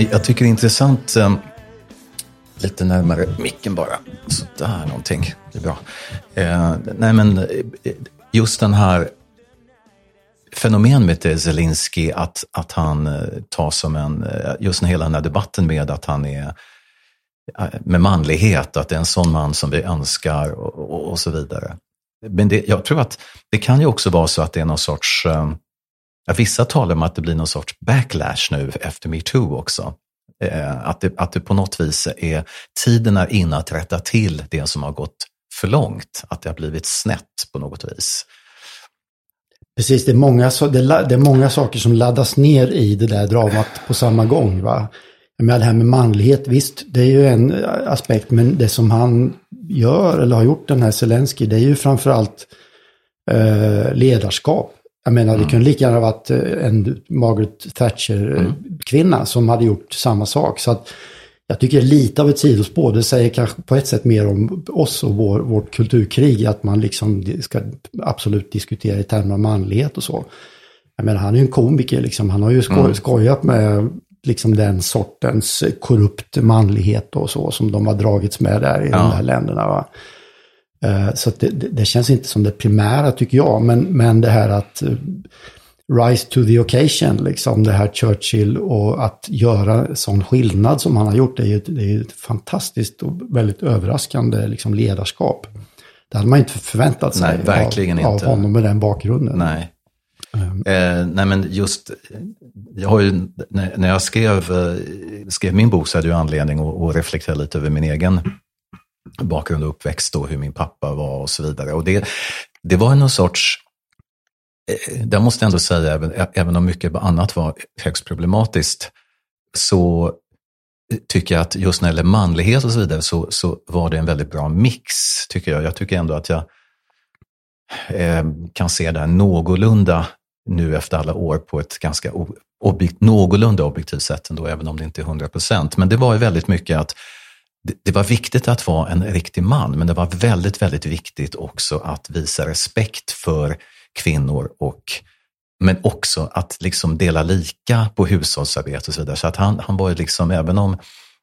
Jag tycker det är intressant, um, lite närmare micken bara, sådär någonting, det är bra. Uh, nej men eh, just den här fenomenet med Zelensky, att, att han eh, uh, tas som en, uh, just hela den här debatten med att han är med manlighet, att det är en sån man som vi önskar och, och, och så vidare. Men det, jag tror att det kan ju också vara så att det är någon sorts, ehm, vissa talar om att det blir någon sorts backlash nu efter metoo också. Eh, att, det, att det på något vis är, tiden är inne att rätta till det som har gått för långt, att det har blivit snett på något vis. Precis, det är många, det är många saker som laddas ner i det där dramat på samma gång. Va? Med det här med manlighet, visst, det är ju en eh, aspekt, men det som han gör, eller har gjort, den här Zelensky, det är ju framförallt eh, ledarskap. Jag menar, mm. det kunde lika gärna varit eh, en Margaret Thatcher-kvinna mm. som hade gjort samma sak. Så att jag tycker lite av ett sidospår, det säger kanske på ett sätt mer om oss och vår, vårt kulturkrig, att man liksom ska absolut diskutera i termer av manlighet och så. Jag menar, han är ju en komiker, liksom. han har ju skoj, mm. skojat med liksom den sortens korrupt manlighet och så som de har dragits med där i ja. de här länderna. Va? Eh, så det, det, känns inte som det primära tycker jag, men, men det här att uh, rise to the occasion, liksom det här Churchill och att göra sån skillnad som han har gjort, det är ju det är ett fantastiskt och väldigt överraskande liksom, ledarskap. Det hade man inte förväntat sig nej, verkligen av, inte. av honom med den bakgrunden. Nej. Mm. Eh, nej men just, jag har ju, när, när jag skrev, eh, skrev min bok så hade jag anledning att, att reflektera lite över min egen bakgrund och uppväxt och hur min pappa var och så vidare. Och det, det var någon sorts, eh, där det måste jag ändå säga, även, även om mycket annat var högst problematiskt, så eh, tycker jag att just när det gäller manlighet och så vidare så, så var det en väldigt bra mix, tycker jag. Jag tycker ändå att jag eh, kan se det här någorlunda nu efter alla år på ett ganska objekt, någorlunda objektivt sätt ändå, även om det inte är 100 procent. Men det var ju väldigt mycket att det, var viktigt att vara en riktig man, men det var väldigt, väldigt viktigt också att visa respekt för kvinnor och men också att liksom dela lika på hushållsarbete och så vidare. Så att han, han var ju liksom, även om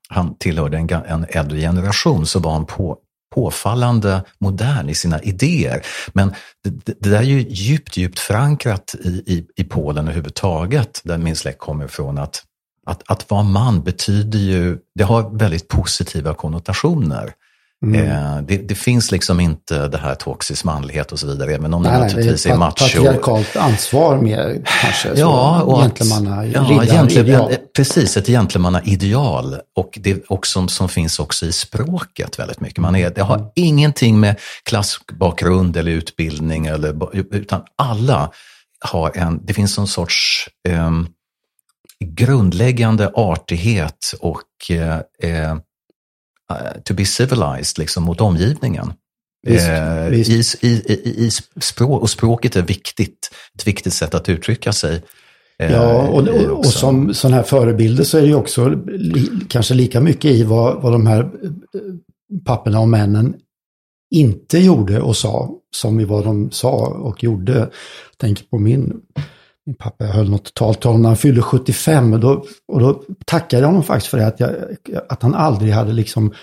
han tillhörde en, en äldre generation, så var han på, påfallande modern i sina idéer. Men det, det, det där är ju djupt, djupt förankrat i, i, i Polen överhuvudtaget, där min släkt kommer ifrån, att att, att vara man betyder ju, det har väldigt positiva konnotationer. Mm. Eh, det, det, finns liksom inte det här toxisk manlighet och så vidare, även om nej, det naturligtvis är, är macho. Patriarkalt ansvar mer kanske. Ja, och att, ja egentligen, precis, ett gentlemannaideal. Och, det, och som, som finns också i språket väldigt mycket. Man är, det har mm. ingenting med klassbakgrund eller utbildning, eller, utan alla har en, det finns en sorts um, grundläggande artighet och eh, eh, to be civilized liksom, mot omgivningen. Visst, eh, visst. I, i, i språk, och språket är viktigt, ett viktigt sätt att uttrycka sig. Eh, ja, och, och, och som sådana här förebilder så är det ju också li, kanske lika mycket i vad, vad de här eh, papperna och männen inte gjorde och sa som i vad de sa och gjorde. Tänker på min pappa höll något tal till honom när han fyllde 75 och då, och då tackade jag honom faktiskt för det, att, jag, att han aldrig hade liksom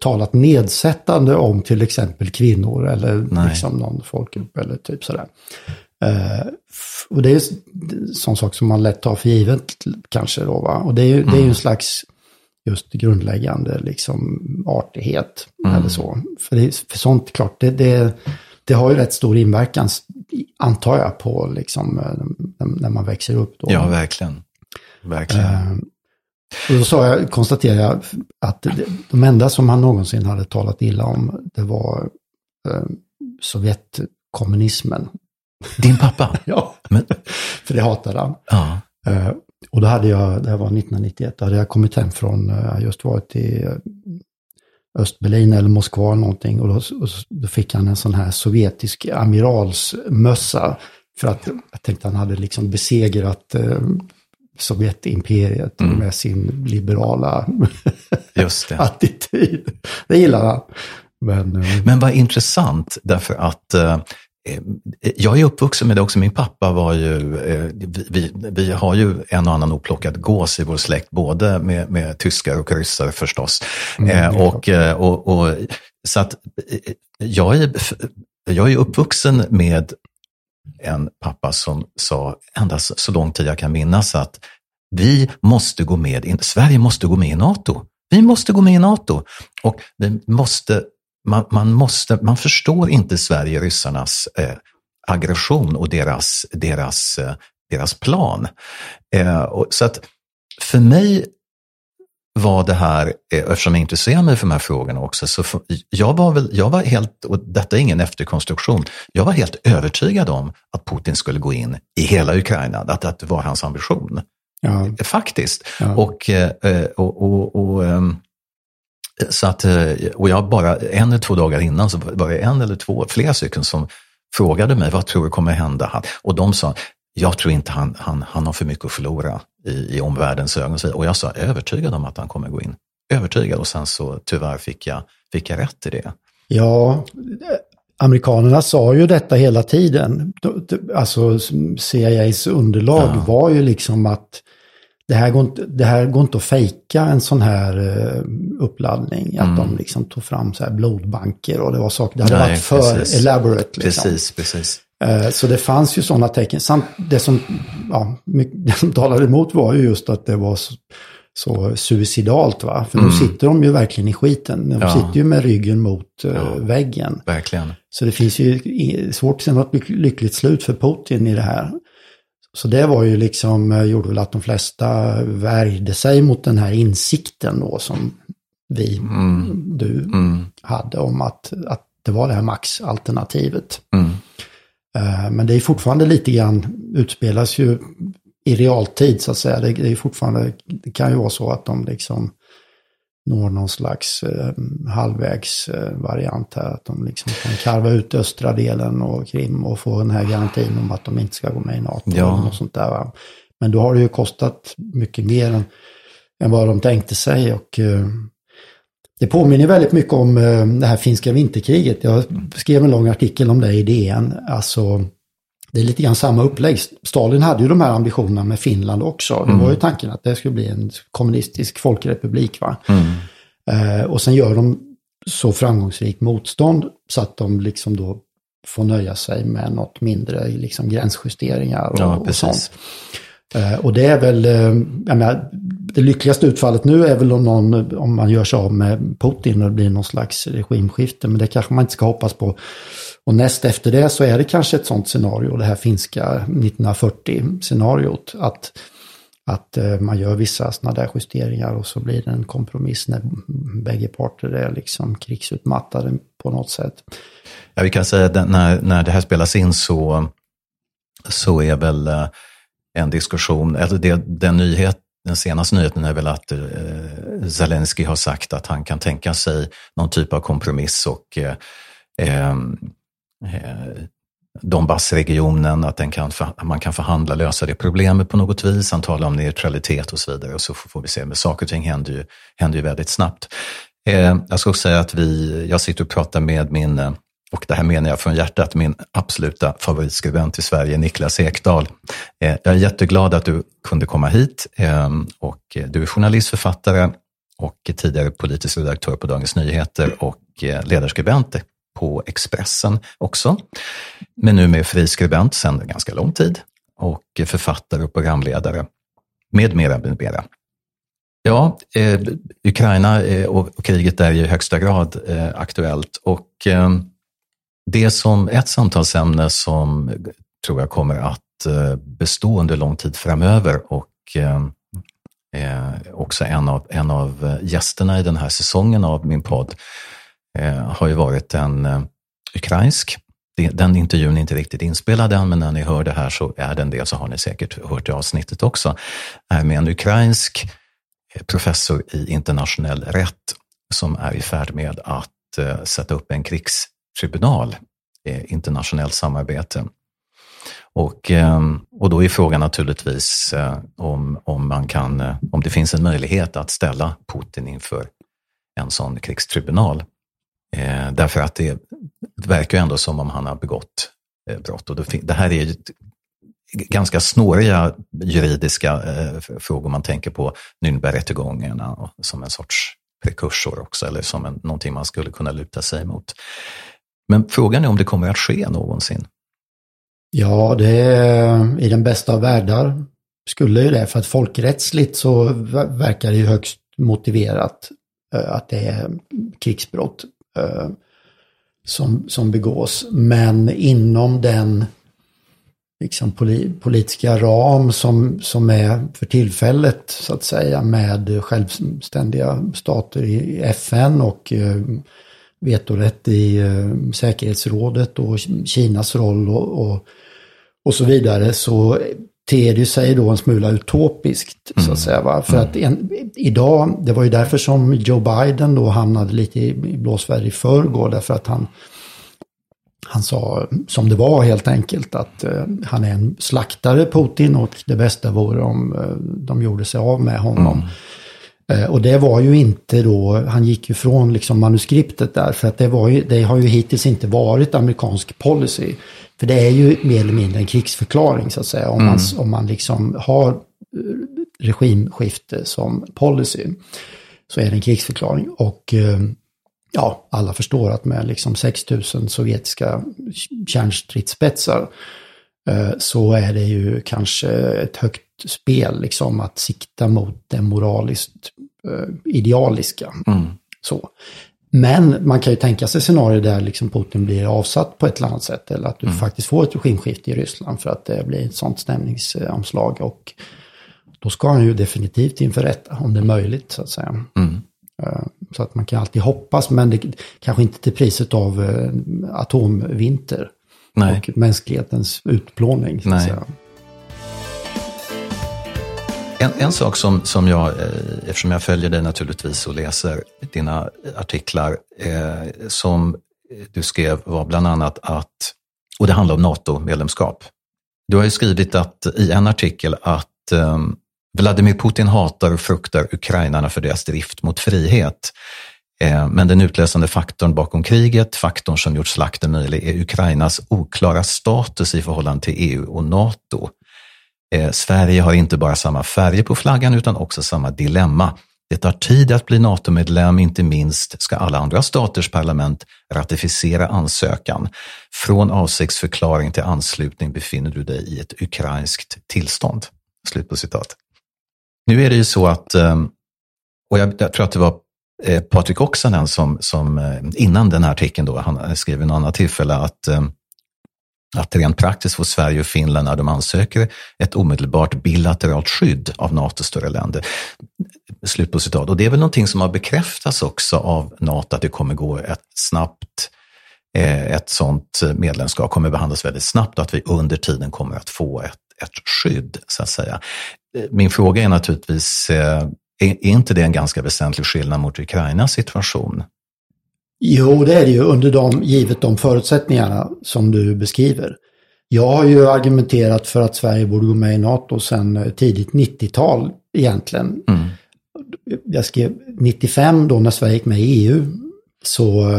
talat nedsättande om till exempel kvinnor eller liksom någon folkgrupp eller typ sådär. Uh, och det är en sån sak som man lätt tar för givet kanske då va. Och det är ju mm. det är en mm. slags just grundläggande liksom artighet mm. eller så. För, det, för sånt, klart, det, det, det har ju rätt stor inverkan antar jag, på liksom, eh, när man växer upp. Då. Ja, verkligen. verkligen. Eh, och då sa jag, konstaterade jag att de enda som han någonsin hade talat illa om, det var eh, Sovjetkommunismen. Din pappa? ja, Men... för det hatade han. Ja. Eh, och då hade jag, det här var 1991, då hade jag kommit hem från, jag eh, just varit i Östberlin eller Moskva eller någonting. Och då, och då, fick han en sån här sovjetisk amiralsmössa. För att jag tänkte han hade liksom besegrat eh, Sovjetimperiet mm. med sin liberala attityd. Det gillar han. Men, eh, Men vad intressant, därför att Eh, jag är uppvuxen med det också. Min pappa var ju, eh, vi, vi har ju en och annan oplockad gås i vår släkt, både med, med tyskar och ryssar förstås. Mm, och, och, och, så att jag är, jag är uppvuxen med en pappa som sa, ända så lång tid jag kan minnas, att vi måste gå med, Sverige måste gå med i NATO. Vi måste gå med i NATO. Och vi måste man, man, måste, man förstår inte Sverige ryssarnas eh, aggression och deras, deras, eh, deras plan. Eh, och, så att för mig var det här, eh, eftersom jag intresserar mig för de här frågorna också, så för, jag var väl, jag var helt, och detta är ingen efterkonstruktion, jag var helt övertygad om att Putin skulle gå in i hela Ukraina, att, att det var hans ambition. Ja. Faktiskt. Ja. Och, eh, eh, och, och, och ehm, så att, eh, och jag bara en eller två dagar innan så var det en eller två, flera stycken som frågade mig, vad tror du kommer hända? Och de sa, jag tror inte han, han, han har för mycket att förlora i, i omvärldens ögon. Och jag sa, övertygad om att han kommer gå in. Övertygad. Och sen så tyvärr fick jag, fick jag rätt i det. Ja, amerikanerna sa ju detta hela tiden. Alltså CIAs underlag ja. var ju liksom att det här, går inte, det här går inte att fejka en sån här uh, uppladdning. Att mm. de liksom tog fram så här blodbanker och det var saker, det hade Nej, varit för precis. elaborate. Liksom. Precis, precis. Uh, så det fanns ju sådana tecken. Samt det som, ja, det som talade emot var ju just att det var så, så suicidalt. Va? För mm. nu sitter de ju verkligen i skiten. De ja. sitter ju med ryggen mot uh, ja, väggen. Verkligen. Så det finns ju svårt att se något lyckligt slut för Putin i det här. Så det var ju liksom, eh, gjorde väl att de flesta värjde sig mot den här insikten då som vi, mm. du, mm. hade om att, att det var det här maxalternativet. Mm. Uh, men det är fortfarande lite grann, utspelas ju i realtid så att säga. Det, det är fortfarande, det kan ju vara så att de liksom når någon slags eh, halvvägs eh, här. Att de liksom kan karva ut östra delen och Krim och få den här garantin om att de inte ska gå med i NATO. Ja. Och sånt där, va? Men då har det ju kostat mycket mer än, än vad de tänkte sig. Och, eh, det påminner väldigt mycket om eh, det här finska vinterkriget. Jag skrev en lång artikel om det i DN. Alltså, det är lite grann samma upplägg. Stalin hade ju de här ambitionerna med Finland också. Mm. Det var ju tanken att det skulle bli en kommunistisk folkrepublik. Va? Mm. Eh, och sen gör de så framgångsrikt motstånd så att de liksom då får nöja sig med något mindre liksom gränsjusteringar och, ja, och sånt. Eh, och det är väl, eh, jag menar, det lyckligaste utfallet nu är väl om, någon, om man gör sig av med Putin och det blir någon slags regimskifte. Men det kanske man inte ska hoppas på. Och näst efter det så är det kanske ett sånt scenario, det här finska 1940-scenariot. Att, att eh, man gör vissa sådana där justeringar och så blir det en kompromiss när bägge parter är liksom krigsutmattade på något sätt. Ja, vi kan säga att när, när det här spelas in så, så är väl eh, en diskussion, eller det, den nyhet den senaste nyheten är väl att eh, Zelensky har sagt att han kan tänka sig någon typ av kompromiss och eh, ehm, Eh, Donbassregionen, att den kan, man kan förhandla, lösa det problemet på något vis. Han talar om neutralitet och så vidare och så får vi se. Men saker och ting händer ju, händer ju väldigt snabbt. Eh, jag ska också säga att vi, jag sitter och pratar med min, eh, och det här menar jag från hjärtat, min absoluta favoritskribent i Sverige, Niklas Ekdahl. Eh, jag är jätteglad att du kunde komma hit eh, och du är journalist, författare och tidigare politisk redaktör på Dagens Nyheter och eh, ledarskribent på Expressen också. Men nu med friskribent sedan ganska lång tid och författare och programledare med mera, med mera. Ja, eh, Ukraina eh, och, och, kriget är i högsta grad eh, aktuellt och eh, det som ett samtalsämne som tror jag kommer att eh, bestå under lång tid framöver och eh, eh också en av, en av eh, gästerna i den här säsongen av min podd Eh, Eh, har ju varit en eh, ukrainsk. Den intervjun är inte riktigt inspelad än, men när ni hör det här så är den det, så har ni säkert hört det avsnittet också. Är med en ukrainsk eh, professor i internationell rätt som är i färd med att eh, sätta upp en krigstribunal, internationellt samarbete. Och, ehm, och då är frågan naturligtvis om, om, man kan, om det finns en möjlighet att ställa Putin inför en sån krigstribunal. Eh, därför att det verkar ju ändå som om han har begått eh, brott. Och det här är ju ganska snåriga juridiska eh, frågor man tänker på Nürnbergrättegångarna som en sorts prekursor också, eller som en, någonting man skulle kunna luta sig mot. Men frågan är om det kommer att ske någonsin. Ja, det är i den bästa av världar skulle ju det, för att folkrättsligt så verkar det ju högst motiverat eh, att det är krigsbrott Eh, som, som begås. Men inom den liksom, politiska ram som, som är för tillfället så att säga med självständiga stater i FN och eh, vetorätt i eh, säkerhetsrådet och Kinas roll och, och, och så vidare så ter sig då en smula utopiskt. Mm. så att säga. Va? För mm. att en, idag, det var ju därför som Joe Biden då hamnade lite i, i blåsväder i förrgår. Därför att han, han sa som det var helt enkelt att uh, han är en slaktare Putin och det bästa vore om uh, de gjorde sig av med honom. Mm. Uh, och det var ju inte då, han gick ju från liksom manuskriptet där för att det, var ju, det har ju hittills inte varit amerikansk policy. För det är ju mer eller mindre en krigsförklaring så att säga. Om, mm. man, om man liksom har eh, regimskifte som policy så är det en krigsförklaring. Och eh, ja, alla förstår att med liksom 6000 sovjetiska kärnstridsspetsar eh, så är det ju kanske ett högt spel liksom att sikta mot det moraliskt idealiska. Mm. Så. Men man kan ju tänka sig scenarier där liksom Putin blir avsatt på ett eller annat sätt. Eller att du mm. faktiskt får ett regimskifte i Ryssland för att det blir ett sånt stämningsomslag. Och då ska han ju definitivt inför rätta, om det är möjligt så att säga. Mm. Eh, så att man kan alltid hoppas, men det, kanske inte till priset av eh, atomvinter. Nej. Och mänsklighetens utplåning. Så att säga. En, en sak som, som jag, eh, eftersom jag följer dig naturligtvis och läser dina artiklar, eh, som du skrev var bland annat att, och det handlar om NATO-medlemskap. Du har ju skrivit att, i en artikel att eh, Vladimir Putin hatar och fruktar ukrainarna för deras drift mot frihet. Eh, men den utlösande faktorn bakom kriget, faktorn som gjort slakten möjlig, är Ukrainas oklara status i förhållande till EU och NATO. Eh, Sverige har inte bara samma färger på flaggan utan också samma dilemma. Det tar tid att bli NATO-medlem, inte minst ska alla andra staters parlament ratificera ansökan. Från avsiktsförklaring till anslutning befinner du dig i ett ukrainskt tillstånd. Slut på citat. Nu är det ju så att, ehm, och jag, tror att det var eh, Patrik Oksanen som, som eh, innan den här artikeln då, han skrev vid något annat tillfälle att ehm, att rent praktiskt får Sverige och Finland när de ansöker ett omedelbart bilateralt skydd av NATOs större länder. Slut på citat. Och det är väl någonting som har bekräftats också av NATO att det kommer gå ett snabbt eh, ett sådant medlemskap kommer behandlas väldigt snabbt och att vi under tiden kommer att få ett, ett skydd, så att säga. Min fråga är naturligtvis, eh, är inte det en ganska väsentlig skillnad mot Ukrainas situation? Jo, det är det ju under de, givet de förutsättningarna som du beskriver. Jag har ju argumenterat för att Sverige borde gå med i NATO sedan tidigt 90-tal egentligen. Mm. Jag skrev 95 då när Sverige gick med i EU. Så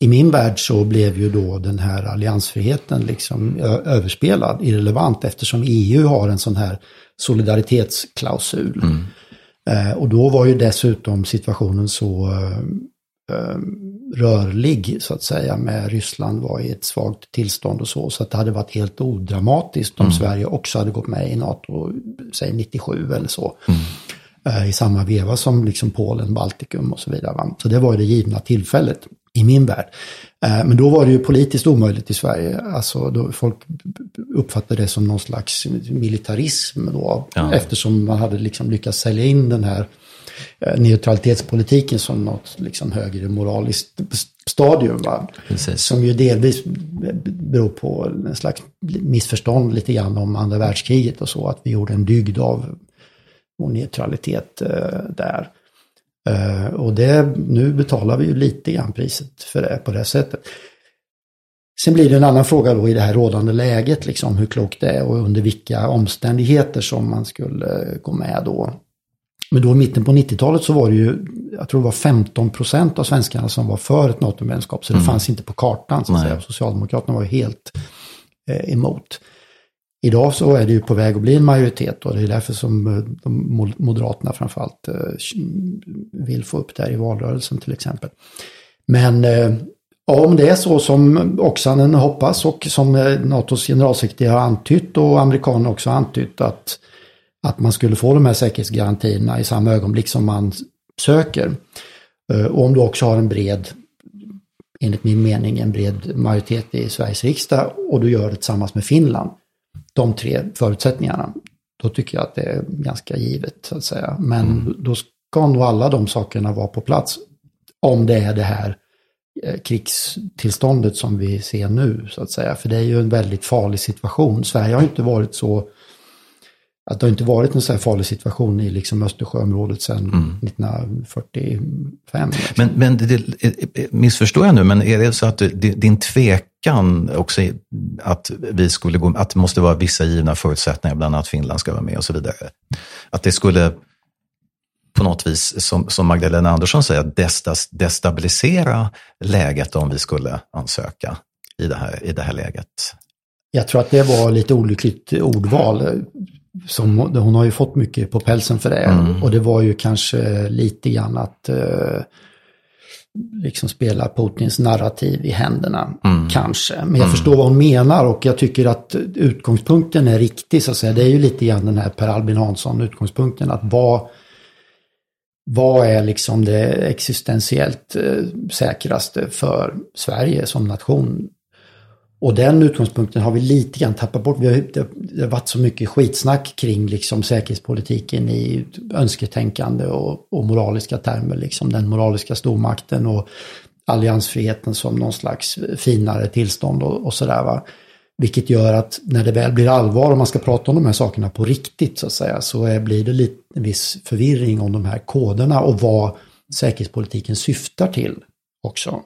i min värld så blev ju då den här alliansfriheten liksom överspelad, irrelevant eftersom EU har en sån här solidaritetsklausul. Mm. Eh, och då var ju dessutom situationen så eh, rörlig så att säga med Ryssland var i ett svagt tillstånd och så. Så att det hade varit helt odramatiskt om mm. Sverige också hade gått med i NATO, säg 97 eller så. Mm. Eh, I samma veva som liksom Polen, Baltikum och så vidare. Så det var ju det givna tillfället i min värld. Eh, men då var det ju politiskt omöjligt i Sverige. Alltså då folk uppfattade det som någon slags militarism då. Ja. Eftersom man hade liksom lyckats sälja in den här neutralitetspolitiken som något liksom högre moraliskt stadium. Som ju delvis beror på en slags missförstånd lite grann om andra världskriget och så. Att vi gjorde en dygd av vår neutralitet eh, där. Eh, och det, nu betalar vi ju lite grann priset för det på det sättet. Sen blir det en annan fråga då i det här rådande läget, liksom hur klokt det är och under vilka omständigheter som man skulle gå med då. Men då i mitten på 90-talet så var det ju, jag tror det var 15 procent av svenskarna som var för ett NATO-medlemskap. Så det mm. fanns inte på kartan. Så att säga. Socialdemokraterna var ju helt eh, emot. Idag så är det ju på väg att bli en majoritet och det är därför som eh, de Moderaterna framförallt eh, vill få upp det här i valrörelsen till exempel. Men eh, om det är så som Oksanen hoppas och som NATOs generalsekreterare har antytt och amerikanerna också har antytt att, att man skulle få de här säkerhetsgarantierna i samma ögonblick som man söker. Och om du också har en bred, enligt min mening, en bred majoritet i Sveriges riksdag och du gör det tillsammans med Finland de tre förutsättningarna, då tycker jag att det är ganska givet så att säga. Men mm. då ska nog alla de sakerna vara på plats om det är det här eh, krigstillståndet som vi ser nu så att säga. För det är ju en väldigt farlig situation. Sverige har inte varit så att det inte varit en så här farlig situation i liksom Östersjöområdet sedan mm. 1945. Men, men det, missförstår jag nu, men är det så att din tvekan också att vi skulle gå, att det måste vara vissa givna förutsättningar, bland annat Finland ska vara med och så vidare. Att det skulle på något vis, som, som Magdalena Andersson säger, destabilisera läget om vi skulle ansöka i det här, i det här läget? Jag tror att det var lite olyckligt ordval som, hon har ju fått mycket på pälsen för det. Mm. Och det var ju kanske lite grann att eh, liksom spela Putins narrativ i händerna. Mm. Kanske. Men jag mm. förstår vad hon menar och jag tycker att utgångspunkten är riktig så att säga. Det är ju lite grann den här Per Albin Hansson utgångspunkten. Att vad, vad är liksom det existentiellt eh, säkraste för Sverige som nation och den utgångspunkten har vi lite grann tappat bort. Vi har, det har varit så mycket skitsnack kring liksom säkerhetspolitiken i önsketänkande och, och moraliska termer. Liksom den moraliska stormakten och alliansfriheten som någon slags finare tillstånd och, och sådär. Va? Vilket gör att när det väl blir allvar och man ska prata om de här sakerna på riktigt så att säga så är, blir det lite, en viss förvirring om de här koderna och vad säkerhetspolitiken syftar till också.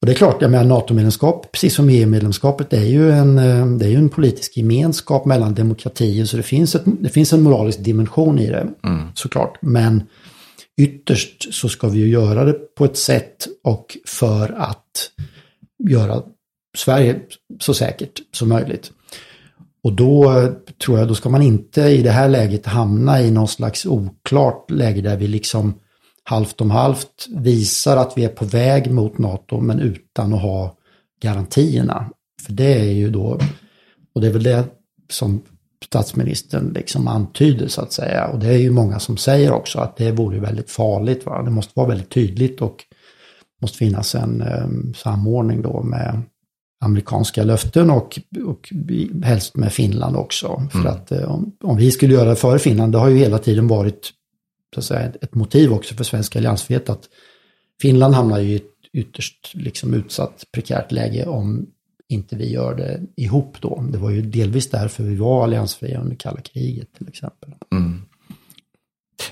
Och det är klart, jag menar NATO-medlemskap, precis som EU-medlemskapet, är ju en, eh, det är ju en politisk gemenskap mellan demokratier. Så det finns, ett, det finns en moralisk dimension i det, mm. såklart. Men ytterst så ska vi ju göra det på ett sätt och för att göra Sverige så säkert som möjligt. Och då tror jag, då ska man inte i det här läget hamna i någon slags oklart läge där vi liksom halvt om halvt visar att vi är på väg mot NATO men utan att ha garantierna. För det är ju då, och det är väl det som statsministern liksom antyder så att säga. Och det är ju många som säger också att det vore väldigt farligt. Va? Det måste vara väldigt tydligt och måste finnas en um, samordning då med amerikanska löften och, och helst med Finland också. Mm. För att uh, om, om, vi skulle göra det före Finland, det har ju hela tiden varit så att säga, ett motiv också för svensk alliansfrihet att Finland hamnar ju i ett ytterst liksom utsatt prekärt läge om inte vi gör det ihop då. Det var ju delvis därför vi var alliansfria under kalla kriget till exempel. Mm.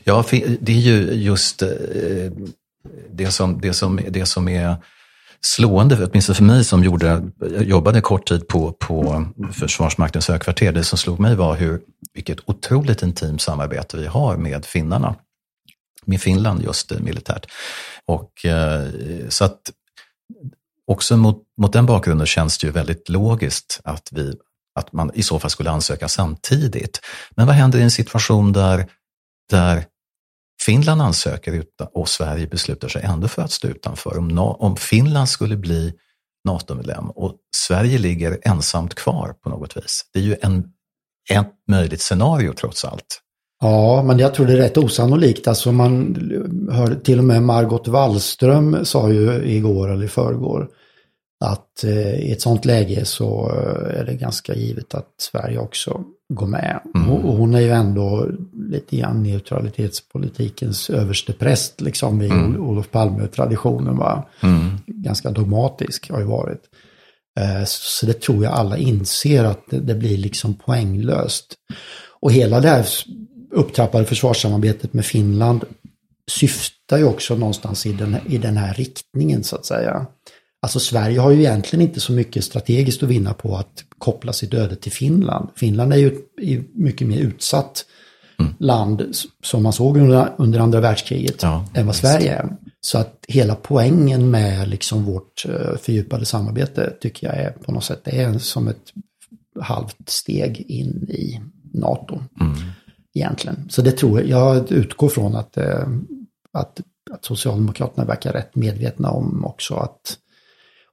Ja, det är ju just eh, det som, det som, det som är slående, åtminstone för mig som gjorde, jobbade kort tid på, på Försvarsmaktens högkvarter. Det som slog mig var hur, vilket otroligt intimt samarbete vi har med finnarna med Finland just eh, militärt. Och, eh, så att också mot, mot den bakgrunden känns det ju väldigt logiskt att, vi, att man i så fall skulle ansöka samtidigt. Men vad händer i en situation där, där Finland ansöker och Sverige beslutar sig ändå för att stå utanför? Om, om Finland skulle bli NATO-medlem och Sverige ligger ensamt kvar på något vis. Det är ju en, ett möjligt scenario trots allt. Ja, men jag tror det är rätt osannolikt. Alltså man hör till och med Margot Wallström sa ju igår eller i förrgår att eh, i ett sånt läge så eh, är det ganska givet att Sverige också går med. Mm. Och hon är ju ändå lite grann neutralitetspolitikens överste präst liksom i mm. Olof Palme-traditionen. Mm. Ganska dogmatisk har ju varit. Eh, så det tror jag alla inser att det blir liksom poänglöst. Och hela det här upptrappade försvarssamarbetet med Finland syftar ju också någonstans i den, i den här riktningen så att säga. Alltså Sverige har ju egentligen inte så mycket strategiskt att vinna på att koppla sitt öde till Finland. Finland är ju ett mycket mer utsatt mm. land som man såg under, under andra världskriget ja, än vad Sverige är. Så att hela poängen med liksom vårt uh, fördjupade samarbete tycker jag är på något sätt det är som ett halvt steg in i NATO. Mm. Egentligen. Så det tror jag, jag utgår från att, eh, att, att Socialdemokraterna verkar rätt medvetna om också att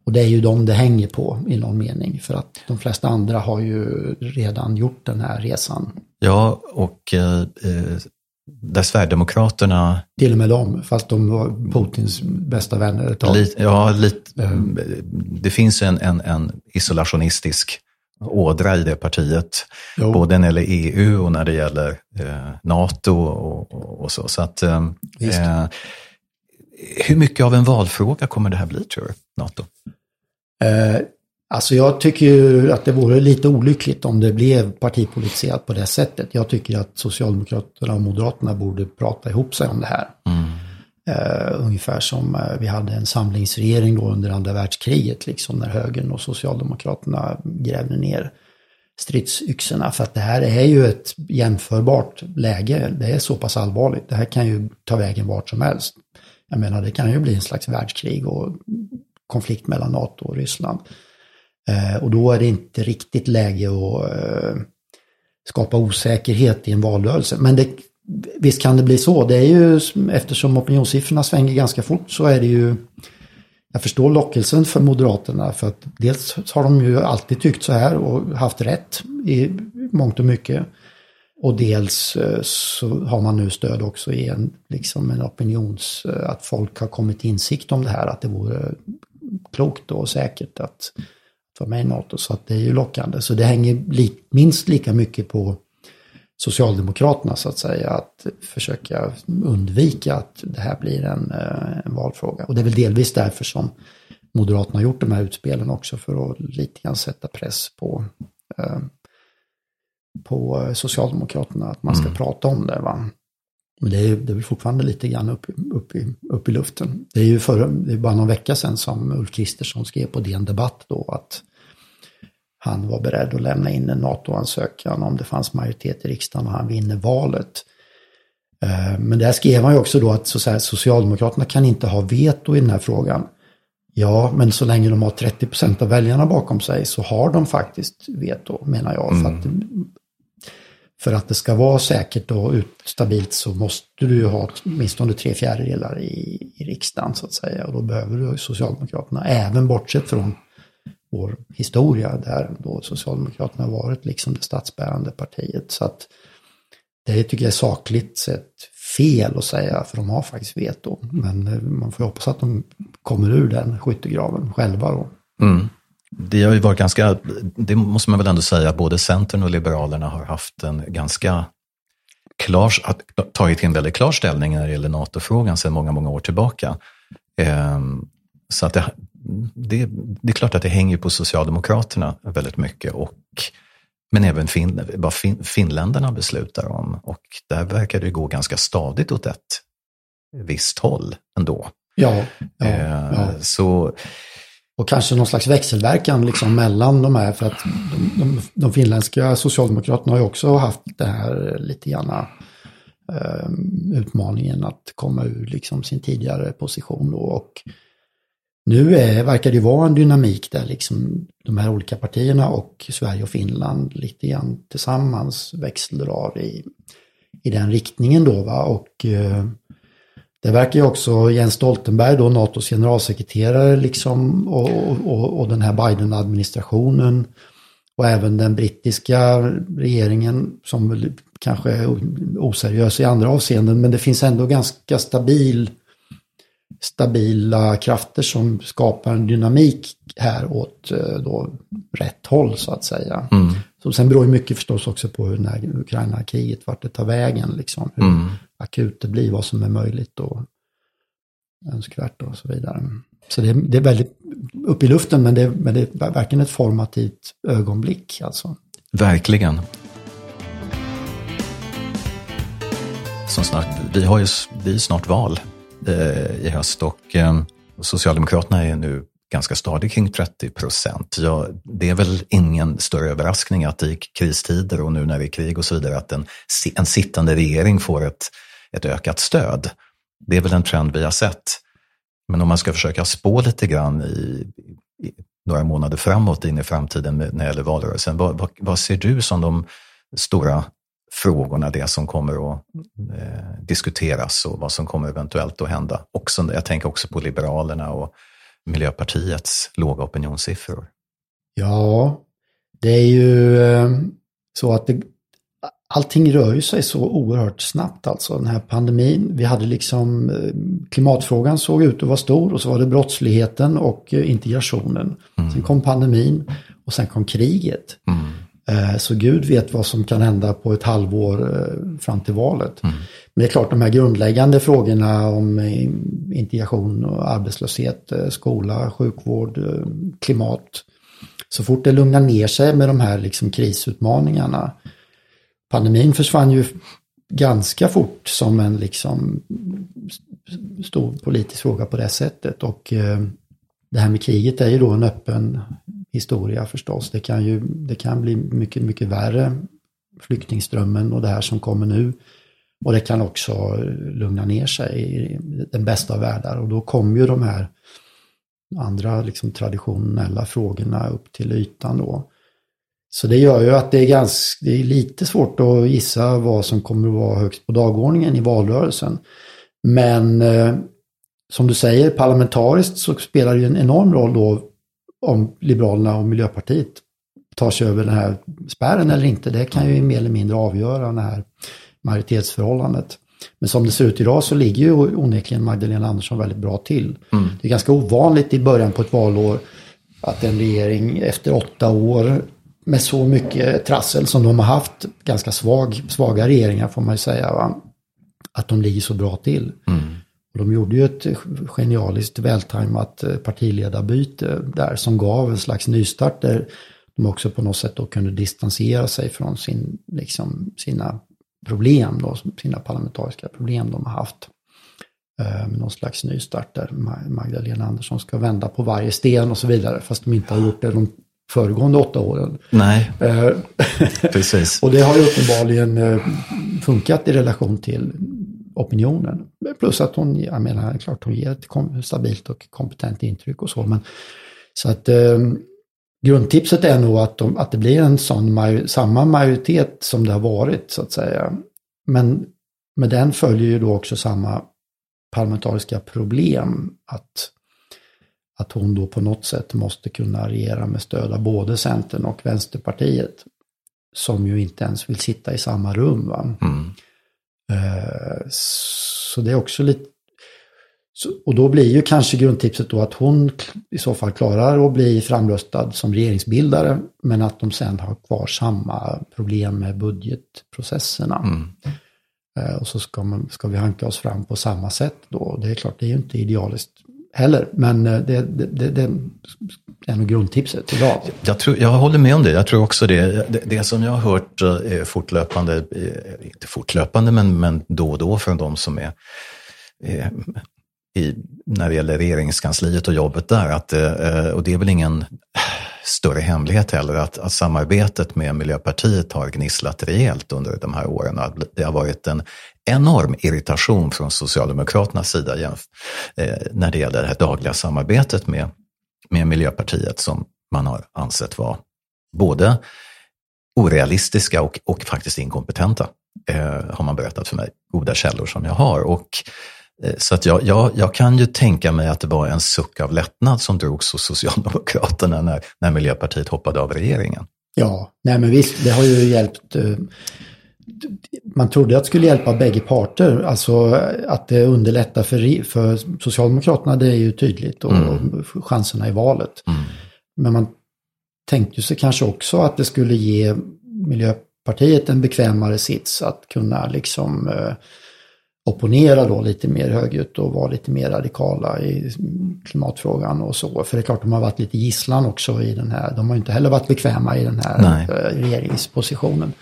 och det är ju de det hänger på i någon mening. För att de flesta andra har ju redan gjort den här resan. Ja, och eh, eh där Sverigedemokraterna... Till och med dem, fast de var Putins bästa vänner ett tag. Lite, ja, lite, mm. det finns en, en, en, isolationistisk ådra i det partiet. Jo. Både när det gäller EU och när det gäller eh, NATO och, och, och, så. så att, eh, eh, hur mycket av en valfråga kommer det här bli, tror du, NATO? Eh, Alltså jag tycker ju att det vore lite olyckligt om det blev partipolitiserat på det sättet. Jag tycker att Socialdemokraterna och Moderaterna borde prata ihop sig om det här. Mm. Uh, ungefär som uh, vi hade en samlingsregering då under andra världskriget, liksom när högern och Socialdemokraterna grävde ner stridsyxorna. För att det här är ju ett jämförbart läge. Det är så pass allvarligt. Det här kan ju ta vägen vart som helst. Jag menar, det kan ju bli en slags världskrig och konflikt mellan NATO och Ryssland. Uh, och då är det inte riktigt läge att skapa osäkerhet i en valrörelse. Men det, visst kan det bli så. Det är ju eftersom opinionssiffrorna svänger ganska fort så är det ju jag förstår lockelsen för Moderaterna för att dels har de ju alltid tyckt så här och haft rätt i mångt och mycket. Och dels eh, så har man nu stöd också i en, liksom en opinions, eh, att folk har kommit till insikt om det här, att det vore klokt och säkert att för mig NATO. Så att det är ju lockande. Så det hänger li minst lika mycket på Socialdemokraterna så att säga. Att försöka undvika att det här blir en, eh, en valfråga. Och det är väl delvis därför som Moderaterna har gjort de här utspelen också. För att lite grann sätta press på, eh, på Socialdemokraterna. Att man ska mm. prata om det. Va? Men det är, det är fortfarande lite grann upp, upp, i, upp i luften. Det är ju för, det är bara någon vecka sedan som Ulf Kristersson skrev på DN Debatt då att han var beredd att lämna in en NATO-ansökan om det fanns majoritet i riksdagen och han vinner valet. Eh, men där skrev han ju också då att så Socialdemokraterna kan inte ha veto i den här frågan. Ja, men så länge de har 30 procent av väljarna bakom sig så har de faktiskt veto, menar jag. Mm. För att för att det ska vara säkert och stabilt så måste du ju ha åtminstone tre fjärdedelar i, i riksdagen så att säga. Och då behöver du Socialdemokraterna, även bortsett från vår historia där då Socialdemokraterna varit liksom det statsbärande partiet. Så att det tycker jag är sakligt sett fel att säga, för de har faktiskt veto. Men eh, man får hoppas att de kommer ur den skyttegraven själva då. Mm det har ju varit ganska, det måste man väl ändå säga, att både Centern och Liberalerna har haft en ganska klar, tagit en väldigt klar ställning när det gäller NATO-frågan sedan många, många år tillbaka. Ehm, så att det, det, det, är klart att det hänger på Socialdemokraterna väldigt mycket, och, men även fin, vad fin, finländarna beslutar om. Och där verkar det gå ganska stadigt åt ett visst håll ändå. Ja, ja, ehm, ja. Så och kanske någon slags växelverkan liksom mellan de här. För att de, de, de finländska socialdemokraterna har ju också haft det här lite grann eh, utmaningen att komma ur liksom sin tidigare position. Då. Och nu är, verkar det vara en dynamik där liksom de här olika partierna och Sverige och Finland lite grann tillsammans växeldrar i, i den riktningen då. Va? Och eh, det verkar ju också Jens Stoltenberg, då NATOs generalsekreterare, liksom, och, och, och den här Biden-administrationen och även den brittiska regeringen som väl kanske är oseriös i andra avseenden, men det finns ändå ganska stabil, stabila krafter som skapar en dynamik här åt eh, då, rätt håll så att säga. Mm. Så sen beror ju mycket förstås också på hur när Ukraina-kriget, vart det tar vägen, liksom, hur mm. akut det blir, vad som är möjligt och önskvärt och så vidare. Så det, det är väldigt upp i luften, men det, men det är verkligen ett formativt ögonblick. Alltså. Verkligen. Som snart, vi har ju vi snart val Eh, i höst och eh, Socialdemokraterna är nu ganska stadig kring 30 procent. Ja, det är väl ingen större överraskning att i kristider och nu när det är krig och så vidare att en, en sittande regering får ett, ett ökat stöd. Det är väl en trend vi har sett. Men om man ska försöka spå lite grann i, i några månader framåt in i framtiden när det gäller valrörelsen. Vad, vad, vad ser du som de stora frågorna, det som kommer att eh, diskuteras och vad som kommer eventuellt att hända? Också, jag tänker också på Liberalerna och Miljöpartiets låga opinionssiffror. Ja, det är ju eh, så att det, allting rör ju sig så oerhört snabbt alltså. Den här pandemin, vi hade liksom eh, klimatfrågan såg ut att vara stor och så var det brottsligheten och eh, integrationen. Mm. Sen kom pandemin och sen kom kriget. Mm. Så Gud vet vad som kan hända på ett halvår fram till valet. Mm. Men det är klart de här grundläggande frågorna om integration och arbetslöshet, skola, sjukvård, klimat så fort det lugnar ner sig med de här liksom krisutmaningarna. Pandemin försvann ju ganska fort som en liksom stor politisk fråga på det sättet. Och eh, det här med kriget är ju då en öppen historia förstås. Det kan ju det kan bli mycket, mycket värre, flyktingströmmen och det här som kommer nu. Och det kan också lugna ner sig i den bästa av världar. Och då kommer ju de här andra liksom traditionella frågorna upp till ytan då. Så det gör ju att det är, ganska, det är lite svårt att gissa vad som kommer att vara högst på dagordningen i valrörelsen. Men eh, som du säger, parlamentariskt så spelar det ju en enorm roll då om Liberalerna och Miljöpartiet tar sig över den här spärren eller inte. Det kan ju mer eller mindre avgöra det här majoritetsförhållandet. Men som det ser ut idag så ligger ju onekligen Magdalena Andersson väldigt bra till. Mm. Det är ganska ovanligt i början på ett valår att en regering efter åtta år med så mycket trassel som de har haft, ganska svag, svaga regeringar får man ju säga, va? att de ligger så bra till. Mm. Och de gjorde ju ett genialiskt vältajmat eh, partiledarbyte där som gav en slags nystart där de också på något sätt då kunde distansera sig från sin, liksom, sina problem, då, sina parlamentariska problem de har haft. Eh, med någon slags nystart där Magdalena Andersson ska vända på varje sten och så vidare, fast de inte har gjort det de föregående åtta åren. Nej, eh, precis. och det har ju uppenbarligen eh, funkat i relation till opinionen. Plus att hon, jag menar, klart hon ger ett stabilt och kompetent intryck och så, men så att eh, grundtipset är nog att, de, att det blir en sån major, samma majoritet som det har varit så att säga. Men med den följer ju då också samma parlamentariska problem att, att hon då på något sätt måste kunna regera med stöd av både Centern och Vänsterpartiet. Som ju inte ens vill sitta i samma rum. Va? Mm. Eh, så det är också lite, och då blir ju kanske grundtipset då att hon i så fall klarar att bli framröstad som regeringsbildare, men att de sen har kvar samma problem med budgetprocesserna. Mm. Eh, och så ska, man, ska vi hanka oss fram på samma sätt då. Det är klart, det är ju inte idealiskt heller, men eh, det, det, det, det är nog grundtipset idag. Jag, tror, jag håller med om det. Jag tror också det. Det, det som jag har hört eh, fortlöpande, eh, inte fortlöpande, men, men då och då från de som är i, när det gäller regeringskansliet och jobbet där. Att, och det är väl ingen större hemlighet heller att, att samarbetet med Miljöpartiet har gnisslat rejält under de här åren. Det har varit en enorm irritation från Socialdemokraternas sida eh, när det gäller det här dagliga samarbetet med, med Miljöpartiet som man har ansett vara både orealistiska och, och faktiskt inkompetenta, eh, har man berättat för mig, goda källor som jag har. Och Eh, så att jag, jag, jag kan ju tänka mig att det var en suck av lättnad som drogs hos Socialdemokraterna när, när Miljöpartiet hoppade av regeringen. Ja, nej men visst, det har ju hjälpt. Eh, man trodde att det skulle hjälpa bägge parter, alltså att det underlättar för, för Socialdemokraterna, det är ju tydligt, och mm. chanserna i valet. Mm. Men man tänkte sig kanske också att det skulle ge Miljöpartiet en bekvämare sits att kunna liksom eh, opponera då lite mer högljutt och vara lite mer radikala i klimatfrågan och så. För det är klart, de har varit lite gisslan också i den här, de har inte heller varit bekväma i den här. Eh, regeringspositionen.